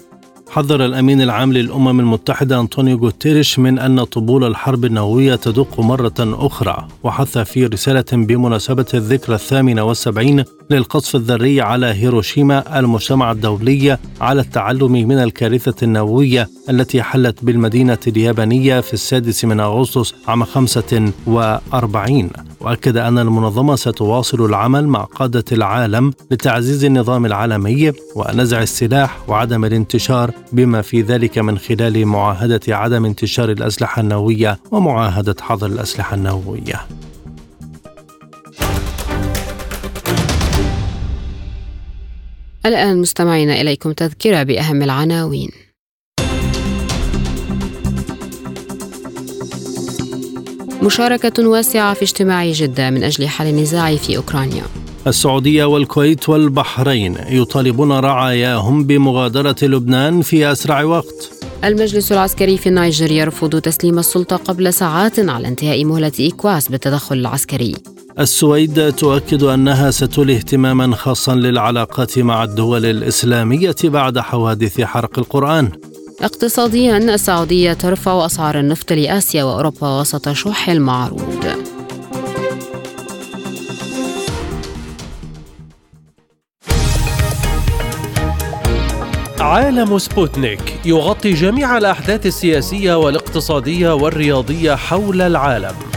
حذر الأمين العام للأمم المتحدة أنطونيو غوتيريش من أن طبول الحرب النووية تدق مرة أخرى وحث في رسالة بمناسبة الذكرى الثامنة والسبعين للقصف الذري على هيروشيما المجتمع الدولي على التعلم من الكارثة النووية التي حلت بالمدينة اليابانية في السادس من أغسطس عام 45 وأكد أن المنظمة ستواصل العمل مع قادة العالم لتعزيز النظام العالمي ونزع السلاح وعدم الانتشار بما في ذلك من خلال معاهدة عدم انتشار الأسلحة النووية ومعاهدة حظر الأسلحة النووية. الآن مستمعين إليكم تذكرة بأهم العناوين. مشاركة واسعة في اجتماع جدة من أجل حل النزاع في أوكرانيا. السعودية والكويت والبحرين يطالبون رعاياهم بمغادرة لبنان في أسرع وقت. المجلس العسكري في النيجر يرفض تسليم السلطة قبل ساعات على انتهاء مهلة إيكواس بالتدخل العسكري. السويد تؤكد أنها ستولي اهتماما خاصا للعلاقات مع الدول الإسلامية بعد حوادث حرق القرآن. اقتصاديا السعودية ترفع أسعار النفط لآسيا وأوروبا وسط شح المعروض. عالم سبوتنيك يغطي جميع الأحداث السياسية والاقتصادية والرياضية حول العالم.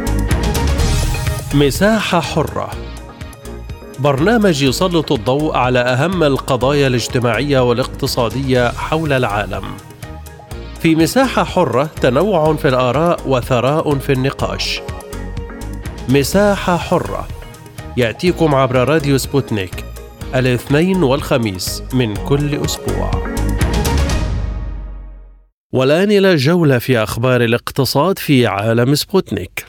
مساحة حرة برنامج يسلط الضوء على أهم القضايا الاجتماعية والاقتصادية حول العالم. في مساحة حرة تنوع في الآراء وثراء في النقاش. مساحة حرة يأتيكم عبر راديو سبوتنيك الاثنين والخميس من كل أسبوع. والآن إلى جولة في أخبار الاقتصاد في عالم سبوتنيك.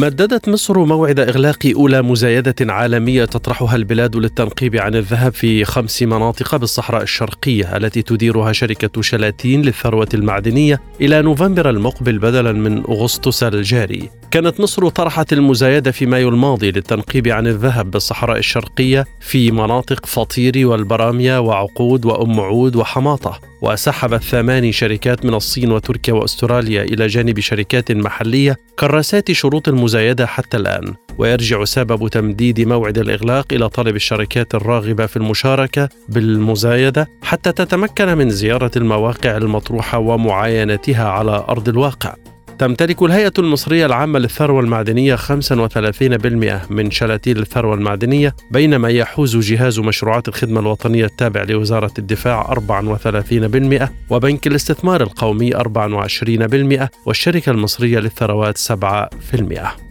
مددت مصر موعد إغلاق أولى مزايدة عالمية تطرحها البلاد للتنقيب عن الذهب في خمس مناطق بالصحراء الشرقية التي تديرها شركة شلاتين للثروة المعدنية إلى نوفمبر المقبل بدلا من أغسطس الجاري. كانت مصر طرحت المزايدة في مايو الماضي للتنقيب عن الذهب بالصحراء الشرقية في مناطق فطيري والبرامية وعقود وأم عود وحماطة وسحبت ثماني شركات من الصين وتركيا وأستراليا إلى جانب شركات محلية كراسات شروط المزايدة حتى الآن. ويرجع سبب تمديد موعد الإغلاق إلى طلب الشركات الراغبة في المشاركة بالمزايدة حتى تتمكن من زيارة المواقع المطروحة ومعاينتها على أرض الواقع. تمتلك الهيئة المصرية العامة للثروة المعدنية 35% من شلاتين الثروة المعدنية بينما يحوز جهاز مشروعات الخدمة الوطنية التابع لوزارة الدفاع 34% وبنك الاستثمار القومي 24% والشركة المصرية للثروات 7%.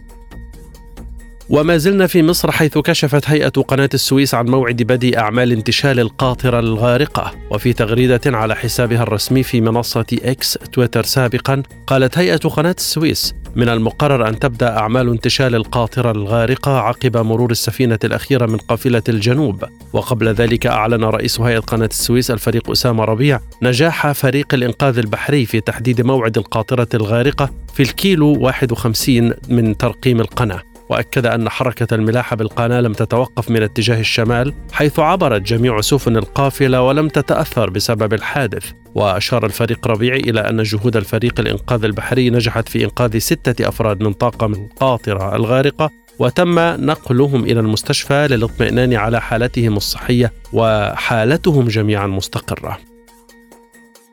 وما زلنا في مصر حيث كشفت هيئة قناة السويس عن موعد بدء أعمال انتشال القاطرة الغارقة. وفي تغريدة على حسابها الرسمي في منصة إكس تويتر سابقا قالت هيئة قناة السويس من المقرر أن تبدأ أعمال انتشال القاطرة الغارقة عقب مرور السفينة الأخيرة من قافلة الجنوب. وقبل ذلك أعلن رئيس هيئة قناة السويس الفريق أسامة ربيع نجاح فريق الإنقاذ البحري في تحديد موعد القاطرة الغارقة في الكيلو 51 من ترقيم القناة. وأكد أن حركة الملاحة بالقناة لم تتوقف من اتجاه الشمال حيث عبرت جميع سفن القافلة ولم تتأثر بسبب الحادث. وأشار الفريق ربيعي إلى أن جهود الفريق الانقاذ البحري نجحت في إنقاذ ستة أفراد من طاقم القاطره الغارقة وتم نقلهم إلى المستشفى للاطمئنان على حالتهم الصحية وحالتهم جميعا مستقرة.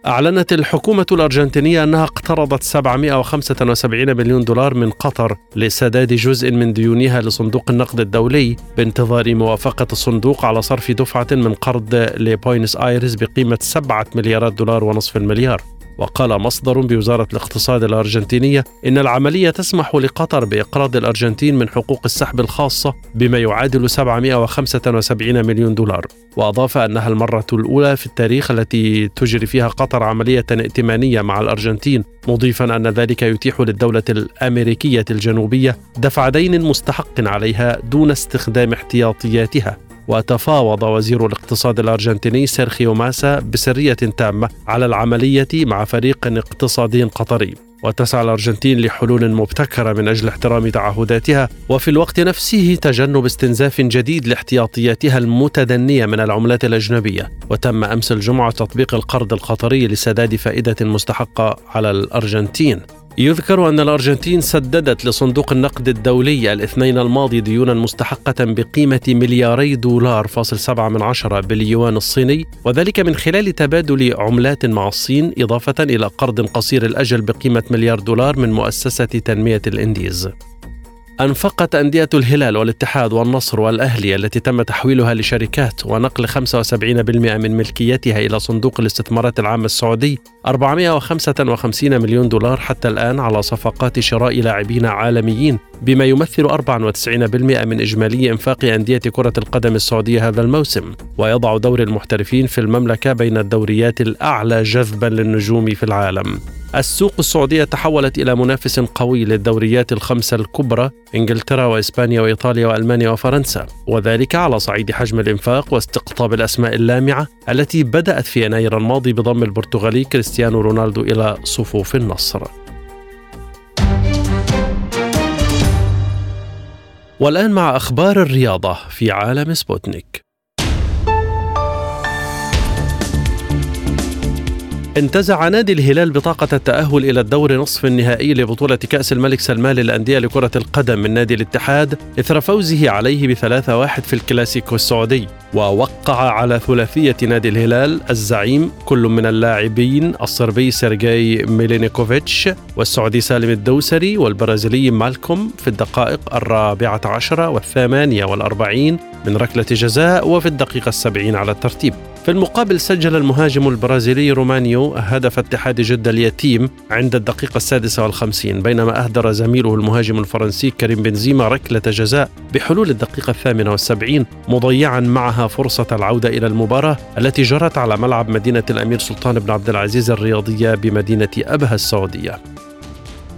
أعلنت الحكومة الأرجنتينية أنها اقترضت 775 مليون دولار من قطر لسداد جزء من ديونها لصندوق النقد الدولي بانتظار موافقة الصندوق على صرف دفعة من قرض لبوينس آيرس بقيمة 7 مليارات دولار ونصف المليار. وقال مصدر بوزارة الاقتصاد الأرجنتينية إن العملية تسمح لقطر بإقراض الأرجنتين من حقوق السحب الخاصة بما يعادل 775 مليون دولار. وأضاف أنها المرة الأولى في التاريخ التي تجري فيها قطر عملية ائتمانية مع الأرجنتين مضيفا أن ذلك يتيح للدولة الأمريكية الجنوبية دفع دين مستحق عليها دون استخدام احتياطياتها. وتفاوض وزير الاقتصاد الأرجنتيني سيرخيو ماسا بسرية تامة على العملية مع فريق اقتصادي قطري. وتسعى الأرجنتين لحلول مبتكرة من أجل احترام تعهداتها وفي الوقت نفسه تجنب استنزاف جديد لاحتياطياتها المتدنية من العملات الأجنبية. وتم أمس الجمعة تطبيق القرض القطري لسداد فائدة مستحقة على الأرجنتين. يذكر أن الأرجنتين سددت لصندوق النقد الدولي الاثنين الماضي ديونا مستحقة بقيمة ملياري دولار فاصل سبعة من عشرة باليوان الصيني وذلك من خلال تبادل عملات مع الصين إضافة إلى قرض قصير الأجل بقيمة مليار دولار من مؤسسة تنمية الإنديز. أنفقت أندية الهلال والاتحاد والنصر والأهلي التي تم تحويلها لشركات ونقل 75% من ملكيتها إلى صندوق الاستثمارات العامة السعودي 455 مليون دولار حتى الآن على صفقات شراء لاعبين عالميين بما يمثل 94% من إجمالي إنفاق أندية كرة القدم السعودية هذا الموسم. ويضع دور المحترفين في المملكة بين الدوريات الأعلى جذبا للنجوم في العالم. السوق السعودية تحولت إلى منافس قوي للدوريات الخمسة الكبرى إنجلترا وإسبانيا وإيطاليا وألمانيا وفرنسا. وذلك على صعيد حجم الإنفاق واستقطاب الأسماء اللامعة التي بدأت في يناير الماضي بضم البرتغالي كريستيانو رونالدو إلى صفوف النصر. والآن مع أخبار الرياضة في عالم سبوتنيك. انتزع نادي الهلال بطاقة التأهل إلى الدور نصف النهائي لبطولة كأس الملك سلمان للأندية لكرة القدم من نادي الاتحاد إثر فوزه عليه بثلاثة واحد في الكلاسيكو السعودي. ووقع على ثلاثية نادي الهلال الزعيم كل من اللاعبين الصربي سيرجي ميلينيكوفيتش والسعودي سالم الدوسري والبرازيلي مالكوم في الدقائق الرابعة عشرة والثامانية والأربعين من ركلة جزاء وفي الدقيقة السبعين على الترتيب. في المقابل سجل المهاجم البرازيلي رومانيو هدف اتحاد جدة اليتيم عند الدقيقة السادسة والخمسين بينما أهدر زميله المهاجم الفرنسي كريم بنزيما ركلة جزاء بحلول الدقيقة الثامنة والسبعين مضيعا معها فرصة العودة إلى المباراة التي جرت على ملعب مدينة الأمير سلطان بن عبد العزيز الرياضية بمدينة أبها السعودية.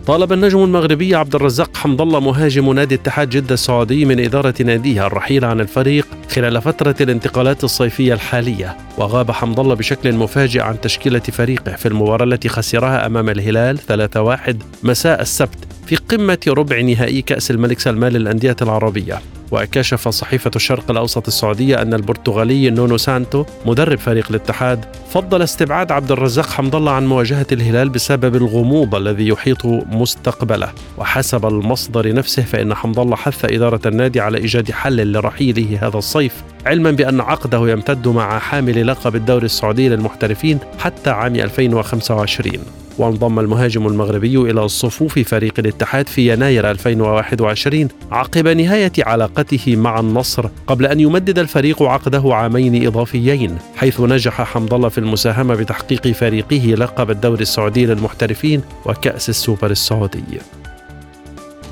طالب النجم المغربي عبد الرزاق حمد الله مهاجم نادي اتحاد جدة السعودي من إدارة ناديها الرحيل عن الفريق خلال فترة الانتقالات الصيفية الحالية. وغاب حمد الله بشكل مفاجئ عن تشكيلة فريقه في المباراة التي خسرها أمام الهلال 3-1 مساء السبت. في قمة ربع نهائي كأس الملك سلمان للأندية العربية. وكشف صحيفة الشرق الأوسط السعودية أن البرتغالي نونو سانتو مدرب فريق الاتحاد فضل استبعاد عبد الرزاق حمد الله عن مواجهة الهلال بسبب الغموض الذي يحيط مستقبله. وحسب المصدر نفسه فإن حمد الله حث إدارة النادي على إيجاد حل لرحيله هذا الصيف علما بأن عقده يمتد مع حامل لقب الدوري السعودي للمحترفين حتى عام 2025 وانضم المهاجم المغربي إلى صفوف فريق الاتحاد في يناير 2021 عقب نهاية علاقته مع النصر قبل أن يمدد الفريق عقده عامين إضافيين حيث نجح حمد الله في المساهمة بتحقيق فريقه لقب الدوري السعودي للمحترفين وكأس السوبر السعودي.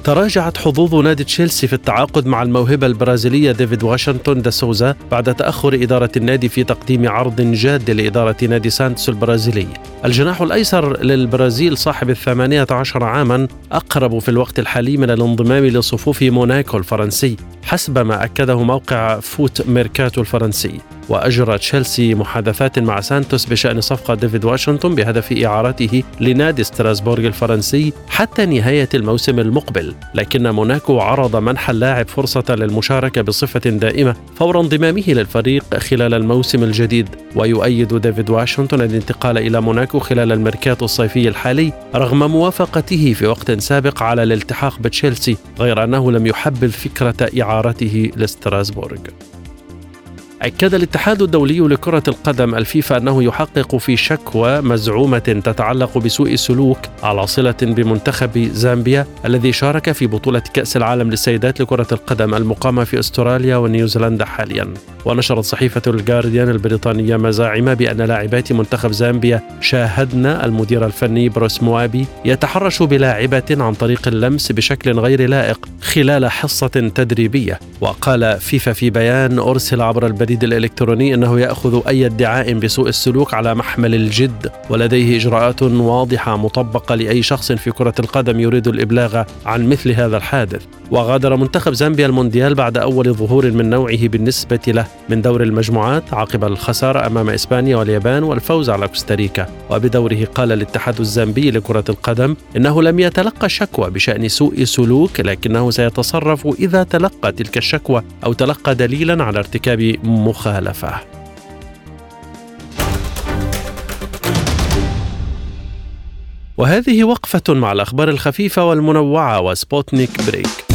تراجعت حظوظ نادي تشيلسي في التعاقد مع الموهبة البرازيلية ديفيد واشنطن دا سوزا بعد تأخر إدارة النادي في تقديم عرض جاد لإدارة نادي سانتوس البرازيلي. الجناح الأيسر للبرازيل صاحب الثمانية عشر عاما أقرب في الوقت الحالي من الانضمام لصفوف موناكو الفرنسي حسب ما أكده موقع فوت ميركاتو الفرنسي. وأجرى تشيلسي محادثات مع سانتوس بشأن صفقة ديفيد واشنطن بهدف إعارته لنادي ستراسبورغ الفرنسي حتى نهاية الموسم المقبل. لكن موناكو عرض منح اللاعب فرصة للمشاركة بصفة دائمة فور انضمامه للفريق خلال الموسم الجديد. ويؤيد ديفيد واشنطن الانتقال إلى موناكو خلال الميركاتو الصيفي الحالي رغم موافقته في وقت سابق على الالتحاق بتشيلسي غير أنه لم يحبذ فكرة إعارته لستراسبورغ. أكد الاتحاد الدولي لكرة القدم الفيفا أنه يحقق في شكوى مزعومة تتعلق بسوء سلوك على صلة بمنتخب زامبيا الذي شارك في بطولة كأس العالم للسيدات لكرة القدم المقامة في أستراليا ونيوزيلندا حاليا. ونشرت صحيفة الجارديان البريطانية مزاعم بأن لاعبات منتخب زامبيا شاهدن المدير الفني بروس موابي يتحرش بلاعبة عن طريق اللمس بشكل غير لائق خلال حصة تدريبية. وقال فيفا في بيان أرسل عبر البريد الإلكتروني أنه يأخذ أي ادعاء بسوء السلوك على محمل الجد ولديه إجراءات واضحة مطبقة لأي شخص في كرة القدم يريد الإبلاغ عن مثل هذا الحادث. وغادر منتخب زامبيا المونديال بعد أول ظهور من نوعه بالنسبة له من دور المجموعات عقب الخسارة أمام إسبانيا واليابان والفوز على كوستاريكا. وبدوره قال الاتحاد الزامبي لكرة القدم إنه لم يتلقى شكوى بشأن سوء سلوك لكنه سيتصرف إذا تلقى تلك الشكوى أو تلقى دليلا على ارتكاب مخالفة. وهذه وقفة مع الأخبار الخفيفة والمنوعة وسبوتنيك break.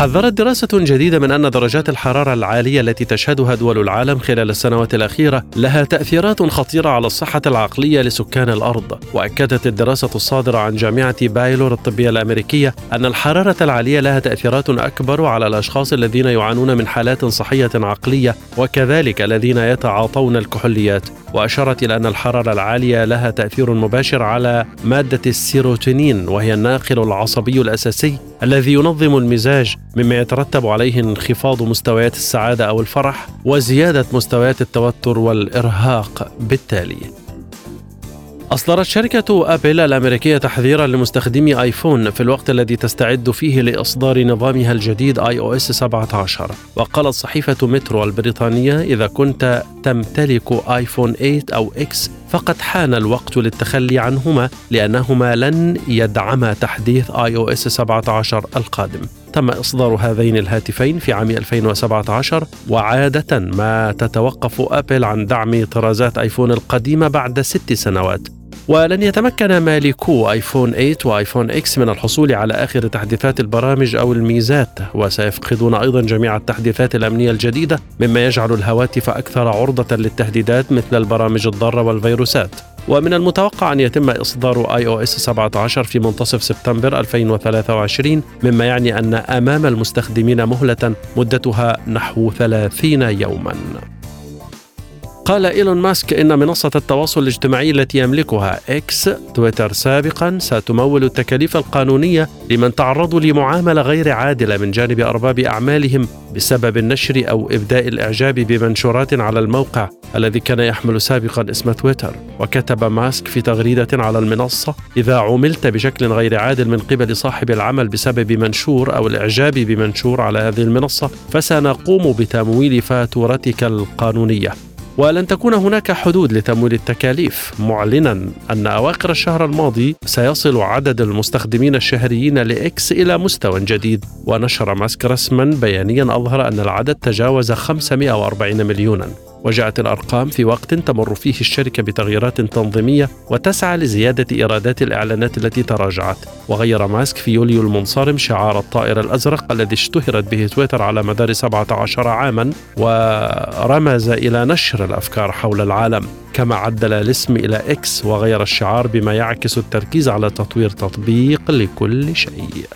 حذرت دراسة جديدة من أن درجات الحرارة العالية التي تشهدها دول العالم خلال السنوات الأخيرة لها تأثيرات خطيرة على الصحة العقلية لسكان الأرض، وأكدت الدراسة الصادرة عن جامعة بايلور الطبية الأمريكية أن الحرارة العالية لها تأثيرات أكبر على الأشخاص الذين يعانون من حالات صحية عقلية وكذلك الذين يتعاطون الكحوليات، وأشارت إلى أن الحرارة العالية لها تأثير مباشر على مادة السيروتونين وهي الناقل العصبي الأساسي الذي ينظم المزاج مما يترتب عليه انخفاض مستويات السعادة أو الفرح وزيادة مستويات التوتر والإرهاق. بالتالي أصدرت شركة أبل الأمريكية تحذيرا لمستخدمي آيفون في الوقت الذي تستعد فيه لإصدار نظامها الجديد iOS 17 وقالت صحيفة مترو البريطانية إذا كنت تمتلك آيفون 8 أو إكس فقد حان الوقت للتخلي عنهما لأنهما لن يدعما تحديث iOS 17 القادم. تم إصدار هذين الهاتفين في عام 2017 وعادة ما تتوقف أبل عن دعم طرازات آيفون القديمة بعد ست سنوات. ولن يتمكن مالكو آيفون 8 وآيفون إكس من الحصول على آخر تحديثات البرامج أو الميزات وسيفقدون أيضا جميع التحديثات الأمنية الجديدة مما يجعل الهواتف أكثر عرضة للتهديدات مثل البرامج الضارة والفيروسات ومن المتوقع أن يتم إصدار iOS 17 في منتصف سبتمبر 2023 مما يعني أن أمام المستخدمين مهلة مدتها نحو 30 يوماً. قال إيلون ماسك إن منصة التواصل الاجتماعي التي يملكها إكس تويتر سابقا ستمول التكاليف القانونية لمن تعرضوا لمعاملة غير عادلة من جانب أرباب أعمالهم بسبب النشر أو إبداء الإعجاب بمنشورات على الموقع الذي كان يحمل سابقا اسم تويتر. وكتب ماسك في تغريدة على المنصة إذا عملت بشكل غير عادل من قبل صاحب العمل بسبب منشور أو الإعجاب بمنشور على هذه المنصة فسنقوم بتمويل فاتورتك القانونية. ولن تكون هناك حدود لتمويل التكاليف معلنا أن أواخر الشهر الماضي سيصل عدد المستخدمين الشهريين لإكس إلى مستوى جديد. ونشر ماسك رسما بيانيا أظهر أن العدد تجاوز 540 مليونا. وجاءت الأرقام في وقت تمر فيه الشركة بتغييرات تنظيمية وتسعى لزيادة إيرادات الإعلانات التي تراجعت. وغير ماسك في يوليو المنصرم شعار الطائر الأزرق الذي اشتهرت به تويتر على مدار 17 عاما ورمز إلى نشر الأفكار حول العالم. كما عدل الاسم إلى إكس وغير الشعار بما يعكس التركيز على تطوير تطبيق لكل شيء.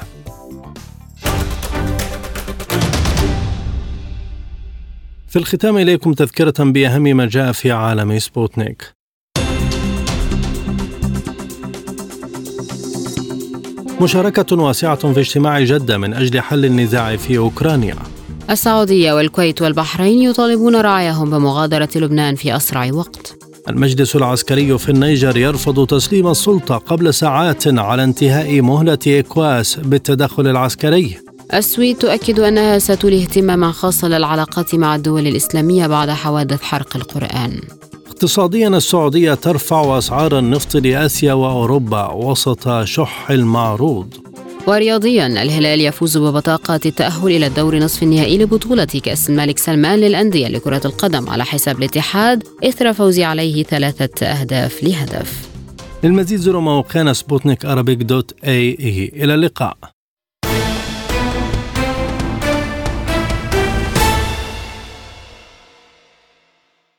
في الختام إليكم تذكرة بأهم ما جاء في عالم سبوتنيك. مشاركة واسعة في اجتماع جدة من أجل حل النزاع في أوكرانيا. السعودية والكويت والبحرين يطالبون رعاياهم بمغادرة لبنان في أسرع وقت. المجلس العسكري في النيجر يرفض تسليم السلطة قبل ساعات على انتهاء مهلة إكواس بالتدخل العسكري. السويد تؤكد أنها ستولي اهتماما خاصا للعلاقات مع الدول الإسلامية بعد حوادث حرق القرآن. اقتصاديا السعودية ترفع أسعار النفط لآسيا وأوروبا وسط شح المعروض. ورياضيا الهلال يفوز ببطاقة التأهل إلى الدور نصف النهائي لبطولة كأس الملك سلمان للأندية لكرة القدم على حساب الاتحاد إثر فوز عليه ثلاثة أهداف لهدف. للمزيد زوروا موقعنا سبوتنيك dot AE إلى اللقاء.